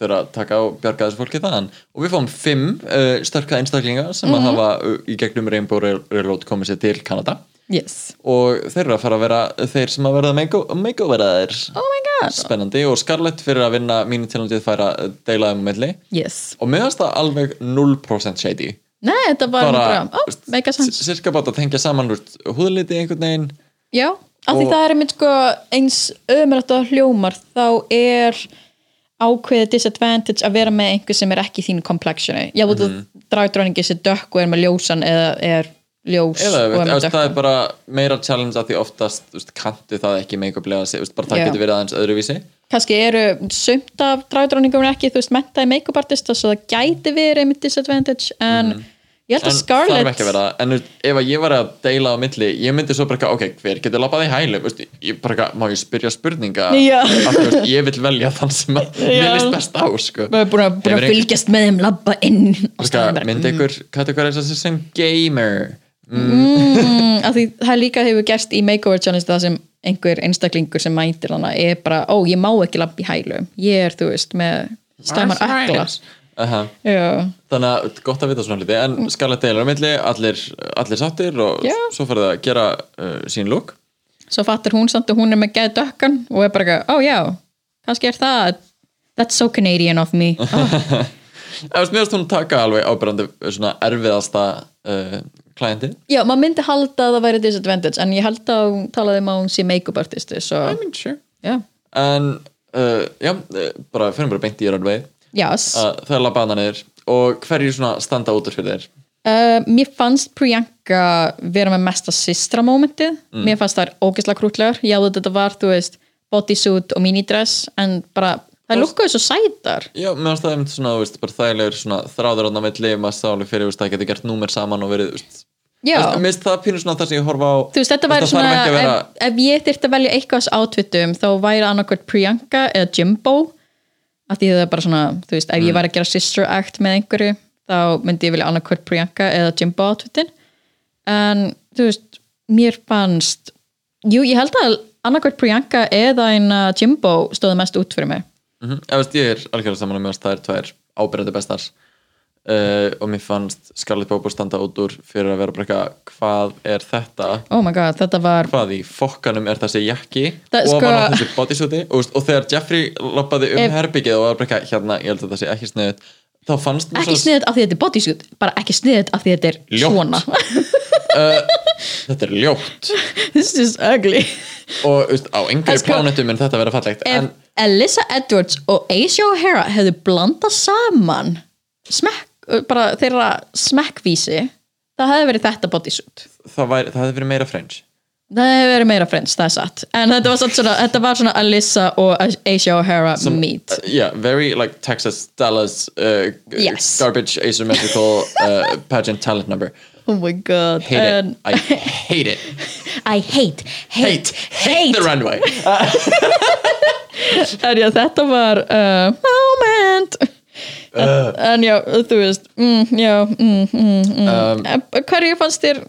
þeirra að taka og bjarga þessu fólki þaðan og við fáum fimm uh, sterka einstaklinga sem Mhm. að hafa uh, í gegnum Railroad komið sér til Kanada yes. og þeir eru að fara að vera þeir sem að verða makeoveraðir oh spennandi og Scarlett fyrir að vinna mínu tilhandið fær að deila um milli yes. og meðast það alveg 0% shady nei, þetta var bara, bara, oh, make a sense sirka bara að tengja saman úr húðliti einhvern veginn Já, af því það er einmitt sko eins ömrætt og hljómar þá er ákveðið disadvantage að vera með einhver sem er ekki þínu complexioni. Já, þú mm -hmm. dragdráningi sér dökk og er með ljósan eða er ljós eða veit, er með veist, það er bara meira challenge að því oftast veist, kanti það ekki make-uplega sig, veist, bara það Já. getur verið aðeins öðruvísi. Kannski eru sumt af dragdráningum ekki, þú veist, mentaði make-up artista svo það gæti verið einmitt disadvantage en ég held en að Scarlett ekki en ef ég var að deila á milli ég myndi svo bara eitthvað, ok, hver getur labbað í hælu veist, ég bara eitthvað, má ég spyrja spurninga? Af veist, ég vil velja þann sem að Já. mér list best á sko. Við erum búin að, búin að fylgjast með þeim labba inn myndi ykkur kategóriðs þessi sem gamer mm, af því það líka hefur gerst í makeover challenge það sem einhver einstaklingur sem mætir hana er bara, ó ég má ekki labba í hælu ég er þú veist með stæmar ökla Aha. já, þannig að gott að vita svona hluti en Scarlett deilur á milli, allir, allir sáttir og Já. svo fyrir það að gera uh, sín look. Svo fattar hún samt að hún er með geð dökkan og er bara, eitthvað, ó já kannski er það that's so Canadian of me. Oh, þú veist hún taka alveg ábyrðandi svona erfiðasta uh, klændi já, maður myndi halda að það væri disadvantage en ég held að hún talaði um að hún sé make-up artisti svo, I mean sure. Já, en uh, já, uh, bara fyrir bara beint í runway. Yes. Uh, það er labbaðna niður og hverju svona standa út úr fyrir þér? Uh, mér fannst Priyanka vera með mesta systra momentið. Mér fannst það ógeðslega krútlegar já þetta var, þú veist, bodysuit og minidress en bara, það lukkaði svo sætar. Já, mér finnst það einmitt svona, þú veist, bara þægilegur svona þráður á milli, maður alveg fyrir, þú veist, það getur gert númer saman og verið, Þú veist, Mér finnst það pínur svona það sem ég horfa á. Þú veist, þetta væri svona að vera, ef, ef ég þyrfti að velja eitthvað átvitum þá væri annarkvært Priyanka eða Jimbo. Af því það er bara svona, þú veist, ef ég væri að gera sister act með einhverju, þá myndi ég vilja annarkvært Priyanka eða Jimbo átvitin. En, þú veist, mér fannst jú, ég held að annarkvært Priyanka eða eina Jimbo stóði mest út fyrir mig. Mm -hmm, veist, ég er algjörlega saman að mér finnst það er tvær ábyrjandi bestar uh, og mér fannst Scarlett Bobo standa út úr fyrir að vera bara eitthvað, hvað er þetta? Oh my god, þetta var hvað í fokkanum er þessi jakki Það- og sko- ofan á þessi bodysuiti? Og, og þegar Jeffrey lappaði um Ef- herbyggið og var bara eitthvað, hérna, ég held að það sé ekki sniðut þá fannst mér ekki sniðið af því þetta er bodysuit bara ekki sniðið af því þetta er Ljótt. svona. Þetta er ljótt. This is ugly. Og veist, á yngri En sko- plánetum mun þetta vera fallegt ef en Elissa Edwards og Asia O'Hara hefðu blandað saman smekk, bara þeirra smekkvísi það hefði verið þetta bodysuit það, væri, það hefði verið meira French það hefði verið meira friends, það er satt en þetta var, svona, þetta var svona Elissa og Asia O'Hara meet Uh, yeah, very like Texas Dallas uh, Yes. garbage asymmetrical uh, pageant talent number. oh my god Hate En- it. I hate it. I hate, hate, Hate the runway. en já, þetta var uh, moment en, en já, þú veist mm, já, mm, mm, mm. Um, hverju fannst þér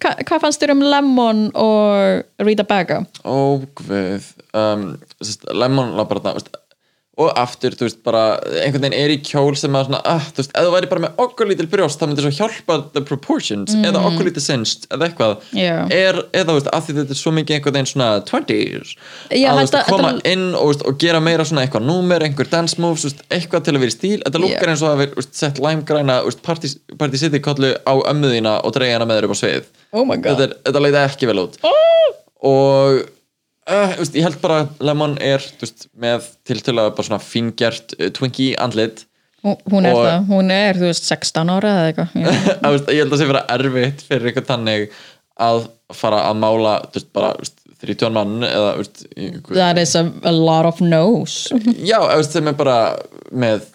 hva, hvað fannst þér um Lemon og Rita Baga Ó, guð. Um, lemon la bara það, og aftur, þú veist, bara einhvern veginn er í kjól sem að svona, ah, þú veist, þú væri bara með okkur lítil brjóst, það myndi svo hjálpa the proportions, eða okkur lítil sinst, eða eitthvað, Mm. Já. er, eða, þú veist, af því þetta er svo mikið einhvern veginn svona 20s, Já, að, þú veist, þetta- koma þetta- inn og, veist, og gera meira svona eitthvað númer, einhver dance moves, veist, eitthvað til að vera í stíl, þetta lukkar Já. eins og að vera, sett læmgræna, party, party city kollu á ömmuðina og dreigja hana með þér upp á svið. Oh. Þetta, þetta leita ekki vel út og uh, veist, ég held bara að Lemon er veist, með tiltölulega bara svona fingjart uh, Twinkie andlit. Hún- er Og- það, hún er þú veist 16 ára eða eitthvað. Ég held að það sé vera erfitt fyrir eitthvað þannig að fara að mála veist, bara þú veist, 30 mann eða that is a, a lot of no's. Já, sem er bara með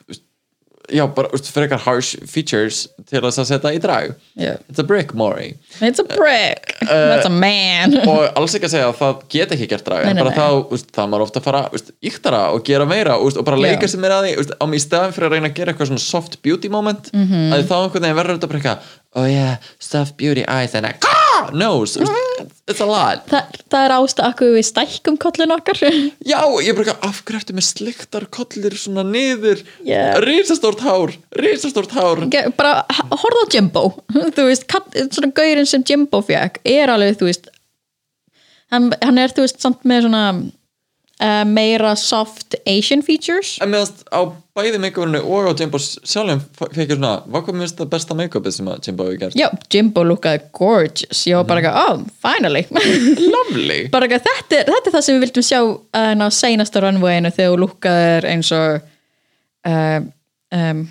já, bara, frekar harsh features til þess að setja í drag Yeah. It's a brick, Maury It's a brick, that's a man og alls ekki að segja að það get ekki gert drag en bara þá, veist, það maður ofta að fara íktara og gera meira veist, og bara leika sér meira að því á mig í staðan fyrir að reyna að gera eitthvað svona soft beauty moment Mhm. -hmm. að þá einhvern veginn verður þetta bara eitthvað oh yeah, soft beauty eyes and a ah, veist, it's a lot. Þa, það er ástæð akkur við stækkum kollin okkar. Já, ég bara eitthvað af hverju ertu með sliktar kollir svona niður? Yeah. risastórt hár, risastórt hár. Ge- bara h- horfðu á Jimbo. Þú veist, svona gaurinn sem Jimbo fekk er alveg, þú veist hann, hann er, þú veist, samt með svona uh, meira soft Asian features. En meðast á bæði make-upinu og á Jimbo sjálfum fekk ég svona, hvað kom mér það besta make-upið sem að Jimbo hefur gert? Já, Jimbo lookaði gorgeous. Ég var bara ekki, oh, finally. Lovely. Bara ekki, þetta, er- þetta er það sem við vildum sjá uh, á seinasta runwayinu þegar þú lookaðir eins og uh, um,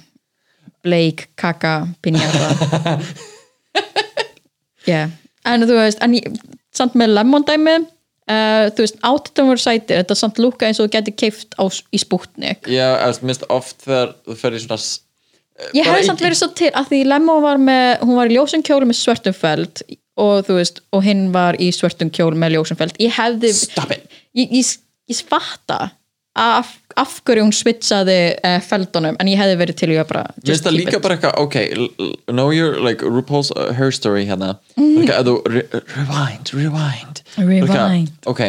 Blake Kaka Pinjata yeah. en þú veist en ég, samt með lemon dæmi uh, þú veist, áttum voru sætir þetta samt lúka eins og þú geti keift á, í spútnik Já, eða minnst oft þegar þú fer í svona s- ég í- samt verið svo til að því lemon var með, hún var í ljósum kjólu með svörtum feld og þú veist, og hinn var í svörtum kjólu með ljósum feld ég hefði Stop it. Ég, ég, ég fatta af, af hverju hún switchaði uh, feldunum en ég hefði verið til í að bara Mér finnst það líka it. bara eitthvað, ok know your, like, RuPaul's uh, her story hérna. Mm. re rewind, rewind Rewind. Mm. Ok,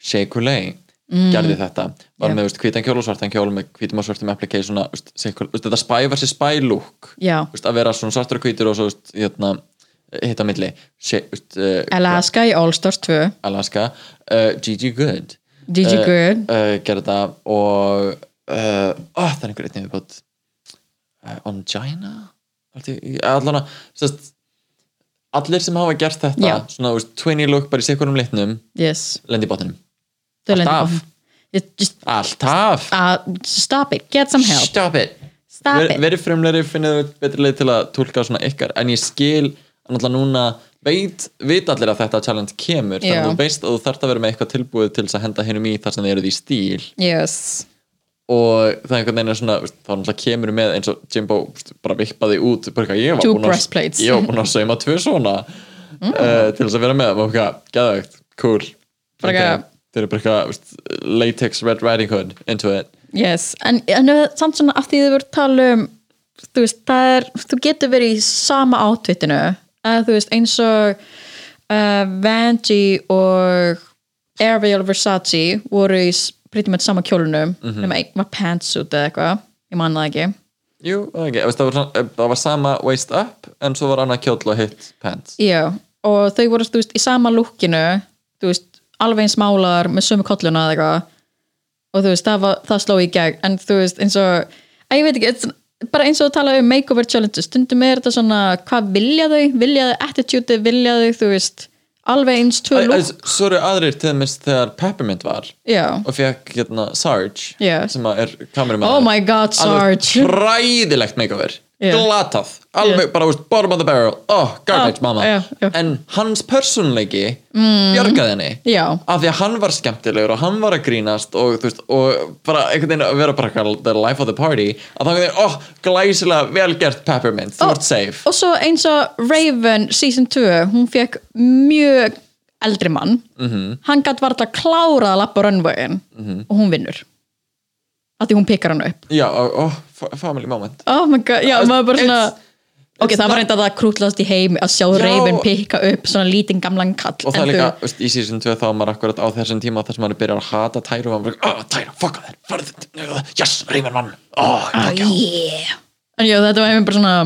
Shea Coulee gerði þetta, var Já. með veist, hvítan kjól og svartan kjól með hvítum og svartum application þetta spy versi spy look Já. veist, að vera svona svartur og hvítur og svo hérna, hitt á milli Shea, veist, uh, Alaska í All Stars 2 Alaska uh, Gigi Good Gigi uh, Good. gerði þetta og oh, það er einhver viðbútt uh, Ongina allan að sest, allir sem hafa gert þetta Já. svona þú veist, twinny look bara í sekurum litnum yes. lendi í botninum. Þau lendu Alltaf. bara- Just, just alltaf uh, stop it, get some help. Stop it. Stop Ver, it. verið frumleiri, finnið þau betri leið til að tólka svona ykkar, en ég skil náttúrulega núna, veit, veit allir að þetta challenge kemur, þannig Já. að þú veist að þú þarft að vera með eitthvað tilbúið til þess að henda hinnum í þar sem þið eruð í stíl. Yes og það er einhvern veginn svona þá náttúrulega kemur með eins og Jimbo bara vippaði út bara, ég, var búinn að- sauma tvö svona uh, til þess að vera með og geðvegt, cool. Þeir eru bara latex Red Riding Hood into it. Yes, en, en uh, samt svona af því þið voru tala um þú veist, það er, þú getur verið í sama átvittinu að þú veist, eins og uh, Vanjie og Ariel Versace voru í pretty much sama kjólunum Mhm. nema einn var pantsuit eða eitthvað. Ég man það ekki. Jú, veist, það, var, eh, það var sama waist up en svo var annað kjóll og hitt pants. Já, og þau voru veist, í sama lukkinu alveg eins málar með sömu kolluna eða eitthvað. Og þú veist, það, var, það sló í gegn. En þú veist, eins og, að ég veit ekki bara eins og að tala um makeover challenge stundum er þetta svona, hvað vilja þau? Vilja þau attitude, vilja þau þú veist, alveg eins tvö Æ, æ, lúk Svo eru aðrir til dæmis þegar Peppermint var Já, og fekk hérna Sarge Já. sem að er kamerum oh my god, Sarge alveg hræðilegt makeover. Glatað, alveg bara úst, bottom of the barrel. Oh, garbage mamma. en hans personleiki mm. bjargaði henni. Af því að hann var skemmtilegur og hann var að grínast og, veist, og bara einhvern veginn að vera bara the life of the party að það er oh, glæsilega velgert Peppermint, þú ert safe. og svo eins og Raven season 2, hún fekk mjög eldri mann. Mhm. -hmm. hann gætt varla klárað að lappa runwayin Mhm. og hún vinnur af því hún pikkar hann upp já, oh, fa- family moment oh my god, já, maður bara svona ok, það var reynda það krútlast í heim að sjá Já. Raven pikka upp svona lítinn gamlan kall og það er líka, þau- veist, í season 2 þá var maður akkurat á þessum tíma þar sem maður byrjar að hata Tyra og maður bara, oh, Tyra, fuck þér, farðu yes, reyfin mann, oh, Ah, yeah. en já, þetta var einhvern bara svona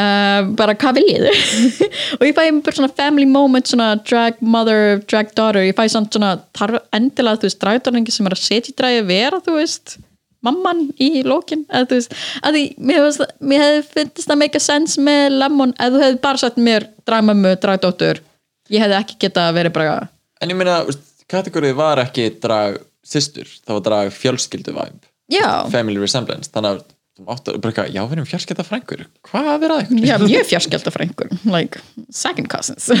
uh, bara hvað viljið þau og ég fæ bara svona family moment svona drag mother, drag daughter. Ég fæ samt svona, þarf endilega þú veist dragdorningi sem er að setja í dragi vera þú veist, mamman í lókin eða þú veist, að því mér, mér hefði finnst það make a sense með Lemon ef þú hefði bara sagt mér dragmömmu, dragdóttur. Ég hefði ekki geta verið bara en ég meina, kategórið var ekki drag systur, það var drag fjölskyldu vibe, já, family resemblance þannig að áttu bara eitthvað, já, við erum fjölskylda frængur hvað er að ykkur? já, mjög fjarskjölda frængur like, second cousins.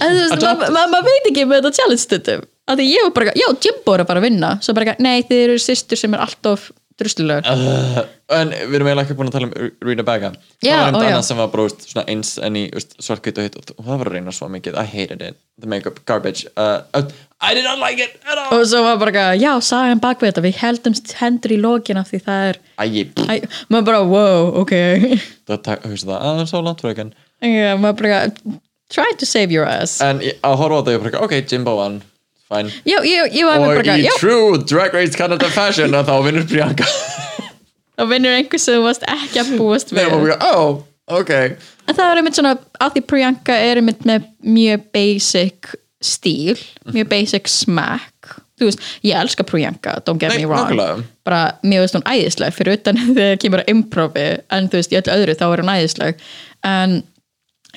En þú veist, maður ma ma veit ekki með þetta challenge stundum. Að ég var bara, já, Jimbo er bara að vinna. Svo bara, nei, þið eru systur sem er alltaf druslulegur uh, en við erum eiginlega ekki búin að tala um Rita Baga. Já, það var einn annan sem var bróst eins enn í svartkvitt og hitt og það var að reyna svo mikið. I hated it, the makeup, garbage. Uh, uh I did not like it at all. Og svo var bara, já, sagan bak við þetta við heldum hendur í lókina því það er ægi, maður bara, wow, ok. Það hugsa það, að það er svo langt fröken já, maður bara, try to save your ass. En að horfa á það, ég bara, ok, Jimbo 1 fæn já, ég, ég og bara, í já. True Drag Race Canada Fashion þá vinnur Priyanka. Þá vinnur einhvers sem þú varst ekki að búast við. Nei, oh, okay. en það er einmitt svona að því Priyanka er einmitt með mjög basic stíl mjög basic smack. Þú veist, ég elska Priyanka, don't get Nei, me wrong. nokkulega. bara mjög veist hún æðisleg fyrir utan þegar kemur að improvi en þú veist, í öllu öðru þá er hún æðisleg. En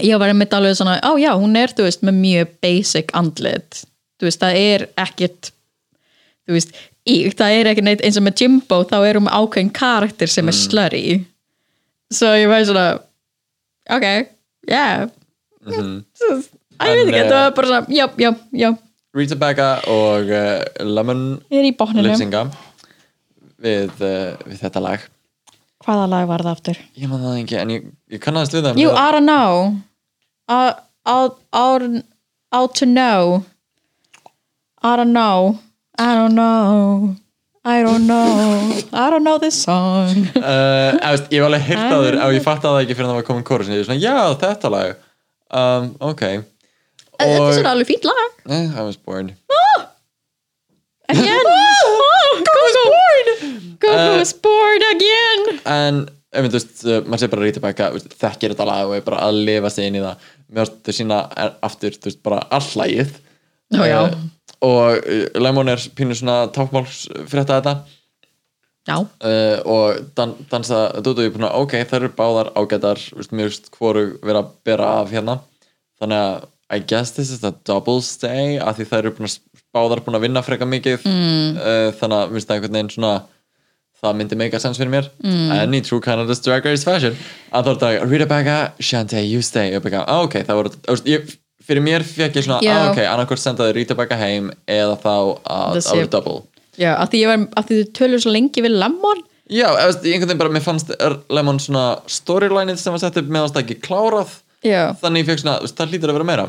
ég var einmitt alveg svona, á oh, já, hún er þú veist, með mjög basic andlit þú veist, það er ekkit þú veist, íkt, það er ekki neitt eins og með Jimbo þá er hún með ákveðin karakter sem er slurry. Svo ég var svona ok, yeah. Mhm. Æ, ég veit ekki, þetta eh, var bara svona, já, já, já. Rita Baga og uh, Lemon er í lipsinga við, uh, við þetta lag. Hvaða lag var það aftur? ég man það ekki, en ég, ég kannast við það You ought to know. Ought, ought, ought, ought to know ought to know. I don't know. I don't know. I don't know this song. Uh, veist, ég var alveg hýrt á þér og ég fatt það ekki fyrir að það var komin kóru ég er svona, já, þetta lag. Um, ok. Þetta er og svona alveg fínt lag. Eh, I was bored Again. Oh, Gogo's bored Gogo's bored again. en ef þú veist, uh, maður sé bara Rita Baga veist, þekkir þetta lag og er bara að lifa sig inn í það. Mér þau sína er- aftur þú veist, bara allægið já. Og uh, Lemon er pínu svona tápmáls frétta þetta. Já, uh, og dan, dansa Dúdú ég búin að ok, þær eru báðar veist, mér veist hvoru vera að bera af hérna. Þannig að I guess this is a double stay af því þær eru að báðar búin að vinna freka mikið. Mm. uh, þannig að mér finnst það einhvern veginn svona það myndi make a sense fyrir mér. Mm. í True Canada's Drag Race fashion. Að þá er þetta Rita Baga, Shantae, you stay. Og ah, ok, það voru ég, fyrir mér fekk ég svona, Já. ah, ok, annarkvort sendaði Rita Baga heim eða þá að Það það sé- double. Já, af því var af því þið tölur svo lengi við Lemon. Já, einhvern veginn bara, mér fannst Lemon svona storylineið sem var sett upp meðan það ekki klárað. Já, þannig ég fekk svona, þú það hlýtur að vera meira.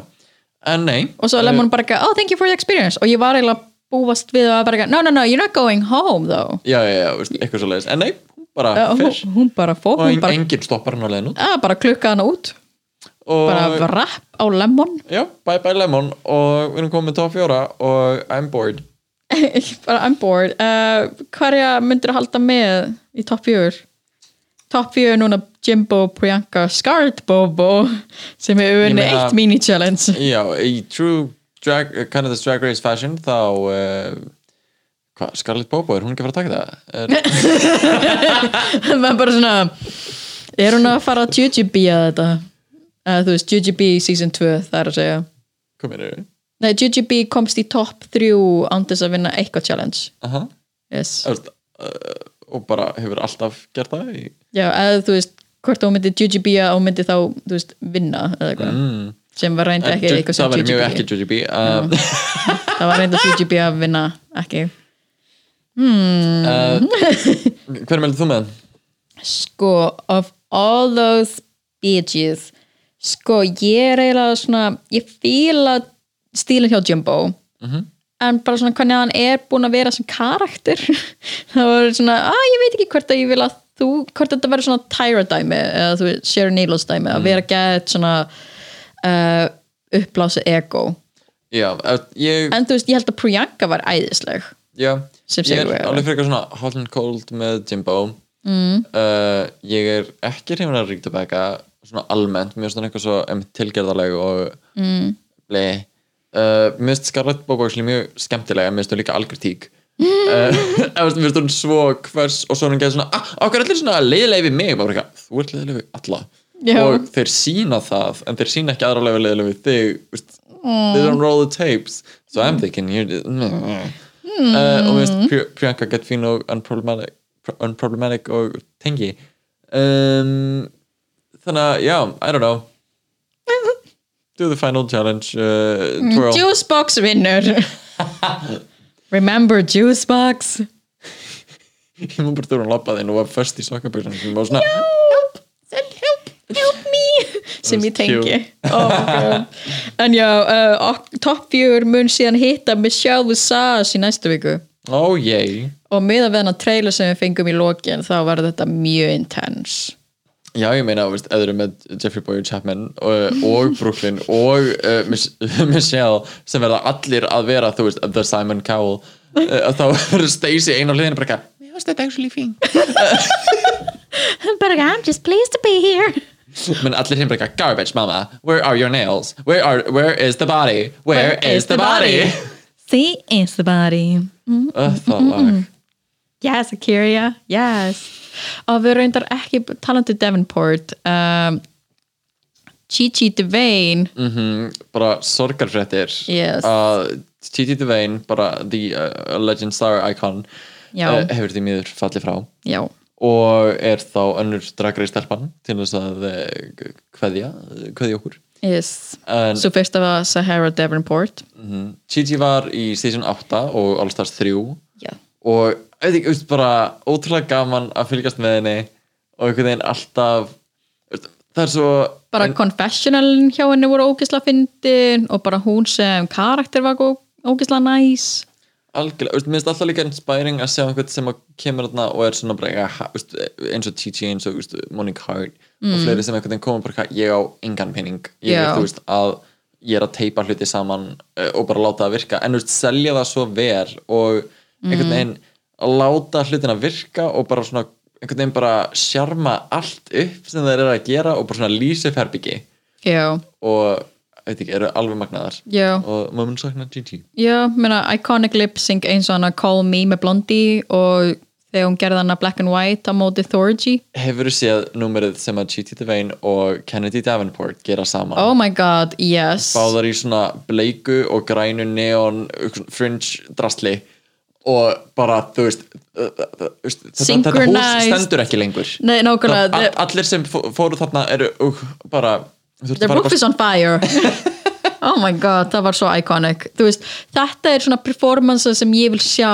En nei. Og svo Lemon bara ekki, oh thank you for the experience. Og ég var eiginlega búast við að bara ekki, no no no, you're not going home though. Já, já, já, veist, eitthvað svo leiðis en nei, hún bara uh, hún, fyrr hún bara fór, og hún enginn stoppar hann á leiðin út. Að, bara klukka hana út bara rapp á Lemon. Já, bye bye Lemon og við erum komið með top fjóra og I'm bored. Bara I'm bored. Uh, hverja myndir að halda með í topp fjör topp fjör núna Jimbo, Priyanka, Scarlett Bobo sem hefur unni eitt mini-challenge já, í true drag, Canada's Drag Race fashion þá uh, hvað, Scarlett Bobo, er hún ekki að fara að taka það? Maður bara svona er hún að fara að að þetta uh, þú veist, Jujubee season 2 það er að segja. Nei, Jujubee komst í topp 3 án þess að vinna eitthvað challenge. Aha, yes. Þú veist, uh, og bara hefur alltaf gert það í Já, eða þú veist hvort þú myndi Jujubee að þú myndi þá þú veist, vinna eða eitthvað. Mm. sem var reyndi ekki eitthvað það sem væri mjög Jujubee ekki Jujubee um, það var reyndi Jujubee að vinna ekki. Uh, hver meldið þú með? sko, of all those bitches sko, ég er eiginlega svona ég fíla stílinn hjá Jimbo Mhm. en bara svona hvernig hann er búin að vera sem karakter það var svona, að ég veit ekki hvort að ég vil að þú, hvort þetta verður svona Tyra dæmi eða þú veist, Sharon Needles dæmi að vera gett svona uh, uppblási ego Já, ég, en þú veist, ég held að Priyanka var æðisleg já, ég er alveg fyrir eitthvað svona hot and cold með Jimbo mm. uh, ég er ekki hrifin að ríkta beka svona almennt, mér finnst hann eitthvað svo tilgerðarleg og mm. ble uh, mér finnst Scarlett actually mjög skemmtilega, mér finnst hún líka algjör tík Uh, mér finnst hún svo hvers og svo hún getur svona, ah, ákveður allir svona leiðilega við mig, bara eitthvað, þú ert leiðilega við alla. Já. og þeir sína það en þeir sína ekki aðra leiðilega við þig veist, they don't roll the tapes. So I'm thinking you're uh, og mér finnst Pri- Priyanka get fín og unproblematic, unproblematic og tengi um, þannig að já, I don't know. Do the final challenge uh, twirl. Juicebox vinnur Remember Juicebox ég má bara þurfa að labba þinn og var först í sokkaböksunum sem var svona send help, help me! Sem ég tengi. oh en já, uh, ok- topp fjögur mun síðan hitta Michelle Visage í næstu viku. Ég og með að við hann trailer sem við fengum í lokin þá var þetta mjög intense Já, ég meina, veist, eða eru með Jeffrey Boyer Chapman og, og Brooklyn og uh, Mich Michelle sem verða allir að vera, þú veist, The Simon Cowell uh, þá verður Stacey ein á hliðinu bara eitthvað Mér finnst þetta actually fín but I'm just pleased to be here menn allir hinn bara eitthvað Garbage mama, where are your nails? Where, are, where is the body? Where, is, the body? See is the body Uh, það lag Yes, Akira, yes. Og við reyndar ekki talandi Devonport um, Chi-Chi Devane. Mm bara sorgarfréttir. Yes. að Titi Devane, bara the uh, legend star icon uh, hefur því miður fallið frá. Já, og er þá önnur dragreið stelpan til þess að eh, kveðja, kveðja okkur. Yes. Svo fyrst af að Sahara Devonport. Mm, Gigi var í season 8 og All Stars 3 já, og veit ekki, bara ótrúlega gaman að fylgjast með henni og einhvern veginn alltaf það er svo bara confessionalin hjá henni voru ógisla fyndin og bara hún sem karakter var ógisla næs. Algjörlega, mér finnst alltaf líka inspiring að sjá einhvern sem kemur þarna og er svona bara eins og Gigi eins og Monique Hart og fleiri sem einhvern veginn koma bara ég á engan pening. Ég er, þú veist, að ég er að teipa hluti saman uh, og bara láta það virka. En þú veist, selja það svo vel og einhvern veginn að láta hlutina virka og bara svona einhvern veginn bara sjarma allt upp sem þeir eru að gera og bara svona lýsa já, og, veit ekki, eru alveg magnaðar. Já. Og maður mun sakna Gigi. Já, meina, iconic lip sync eins og hana Call Me með Blondie og þegar hún gerði hana Black and White á móti Thorgy. Hefur þú séð númerið sem að Gigi Devane og Kennedy Davenport gera saman? Oh my god, yes. Báðar í svona bleiku og grænu neon fringe drastli og bara, þú veist, uh, uh, uh, þetta, þetta hús stendur ekki lengur Nei, nákvæmlega, All, Allir sem fó- fóru þarna eru uh, bara the roof is on fire Oh my god, það var svo iconic veist, þetta er svona performance sem ég vil sjá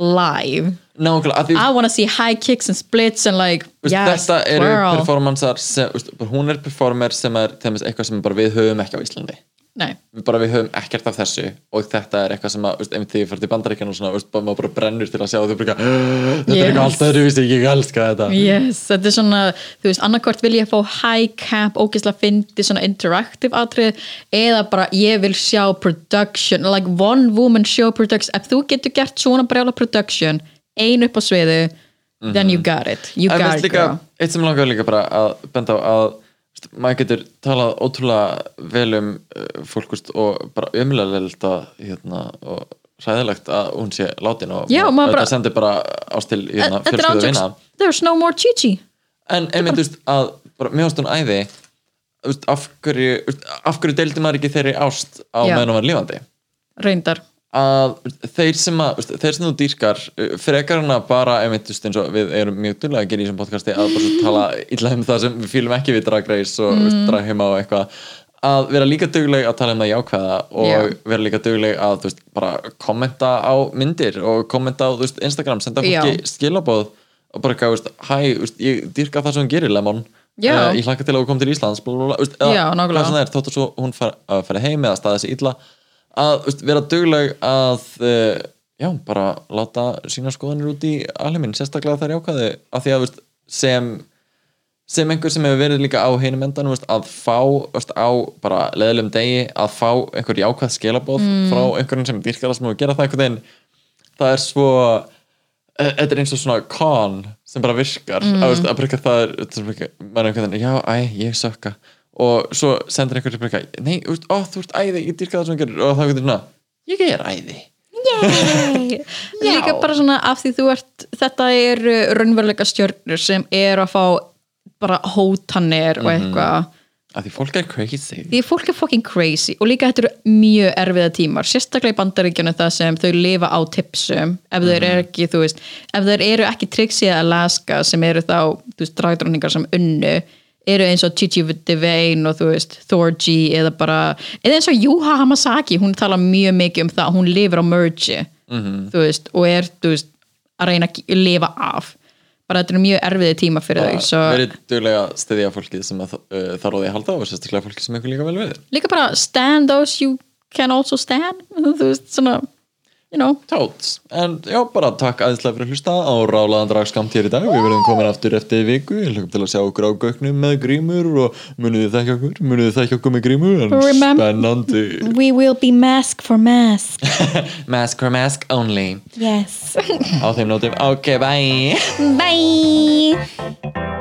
live því I wanna see high kicks and splits and like, Veist, yes, þetta eru performancear hún er performer sem er eitthvað sem við höfum ekki á Íslandi Nei, bara við höfum ekkert af þessu og þetta er eitthvað sem að, veist, einmitt þegar ég fyrir til bandaríkjan og svona, veist, bara, maður bara brennur til að sjá og þau bara, þetta er Yes. eitthvað alltaf öðru, veist, ég elska þetta. Yes, þetta er svona þú veist, annarkvort vil ég fá high cap ógeðslega fyndi, svona interactive atrið eða bara ég vil sjá production, like one woman show production, ef þú getur gert svona brjála production, ein upp á sviðu then you got it, you En got it girl. eitt sem langar líka bara að benda á að maður getur talað ótrúlega vel um uh, fólk veist, og bara að hérna, og hræðilegt að hún sé látin og Já, maður bara- þetta sendir bara ást til hérna, fjölskyldu ándjóks, vina. there's no more chichi. En einmitt, þú veist, að hún æði af hverju, af hverju deildi maður ekki þeirri ást á meðan hún var lífandi reyndar, að þeir sem að þeir sem þú dýrkar uh, frekar að bara og við erum mjög dullega að gera í þessum podcasti að bara svo tala illa um það sem við fýlum ekki við Drag Race og mm. drag heima og eitthvað að vera líka dugleg að tala um það jákvæða og Já. vera líka dugleg að veist, bara kommenta á myndir og kommenta á veist, Instagram, senda fólki Já. skilabóð og bara eitthvað, veist, hæ, ég dýrka það sem hún gerir, Lemon. Eh, ég hlakka til að þú kom til Íslands bla, bla, bla, þú veist, eða hvað sem það er, þótt að svo hún far, að fara heim eða staði sig illa að veist, vera dugleg að uh, já, bara láta sína skoðanir út í alheiminn, sérstaklega þær jákvæðu af því að veist, sem sem einhver sem hefur verið líka á hinum endanum veist, að fá á bara leðilegum degi að fá einhver jákvæð skilabóð Mm. frá einhverjum sem dýrkar að gera það einhvern veginn það er svo eh, þetta er eins og svona con sem bara virkar mm. að, að það er, þetta er maður er já, æ, ég sökka og svo sendir einhverjum bara eitthvað nei, ó, þú ert æði, ég dýrka það sem þú gerir. Og það er einhvern veginn, ég er æði. Líka bara svona af því þú ert, þetta eru raunveruleika stjörnur sem er að fá bara hótanir og eitthvað. Að því fólk er crazy. Því fólk er fucking crazy. Og líka þetta eru mjög erfiða tímar sérstaklega í bandaríkjunum það sem þau lifa á tipsum. Ef þeir eru ekki, þú veist ef þeir eru ekki Trixie eða Alaska sem eru þá, þú veist, dragdróningar sem unnu eru eins og Gigi Devane og þú veist, Thorgy eða bara eða eins og Juha Hamasaki, hún tala mjög mikið um það, hún lifir á merge þú veist, og er, veist að reyna að lifa af. Bara þetta eru mjög erfiði tíma fyrir þau svo verið duglega stiðja fólkið sem uh, þarf á því að halda og sérstaklega fólkið sem ykkur líka vel við. Líka bara stand those you can also stand þú veist svona you know, Tóts, en já, bara takk aðeinslega fyrir að hlusta á rálaðan dragskamt hér í dag. Við verðum komin aftur eftir viku. Ég hlökkum til að sjá okkur á gögnum með grímur og munið þið þekka okkur, munið þið þekka okkur með grímur? En Remem- spennandi. we will be mask for mask. Mask for mask only. Yes. Á þeim nótum, ok, bye. Bye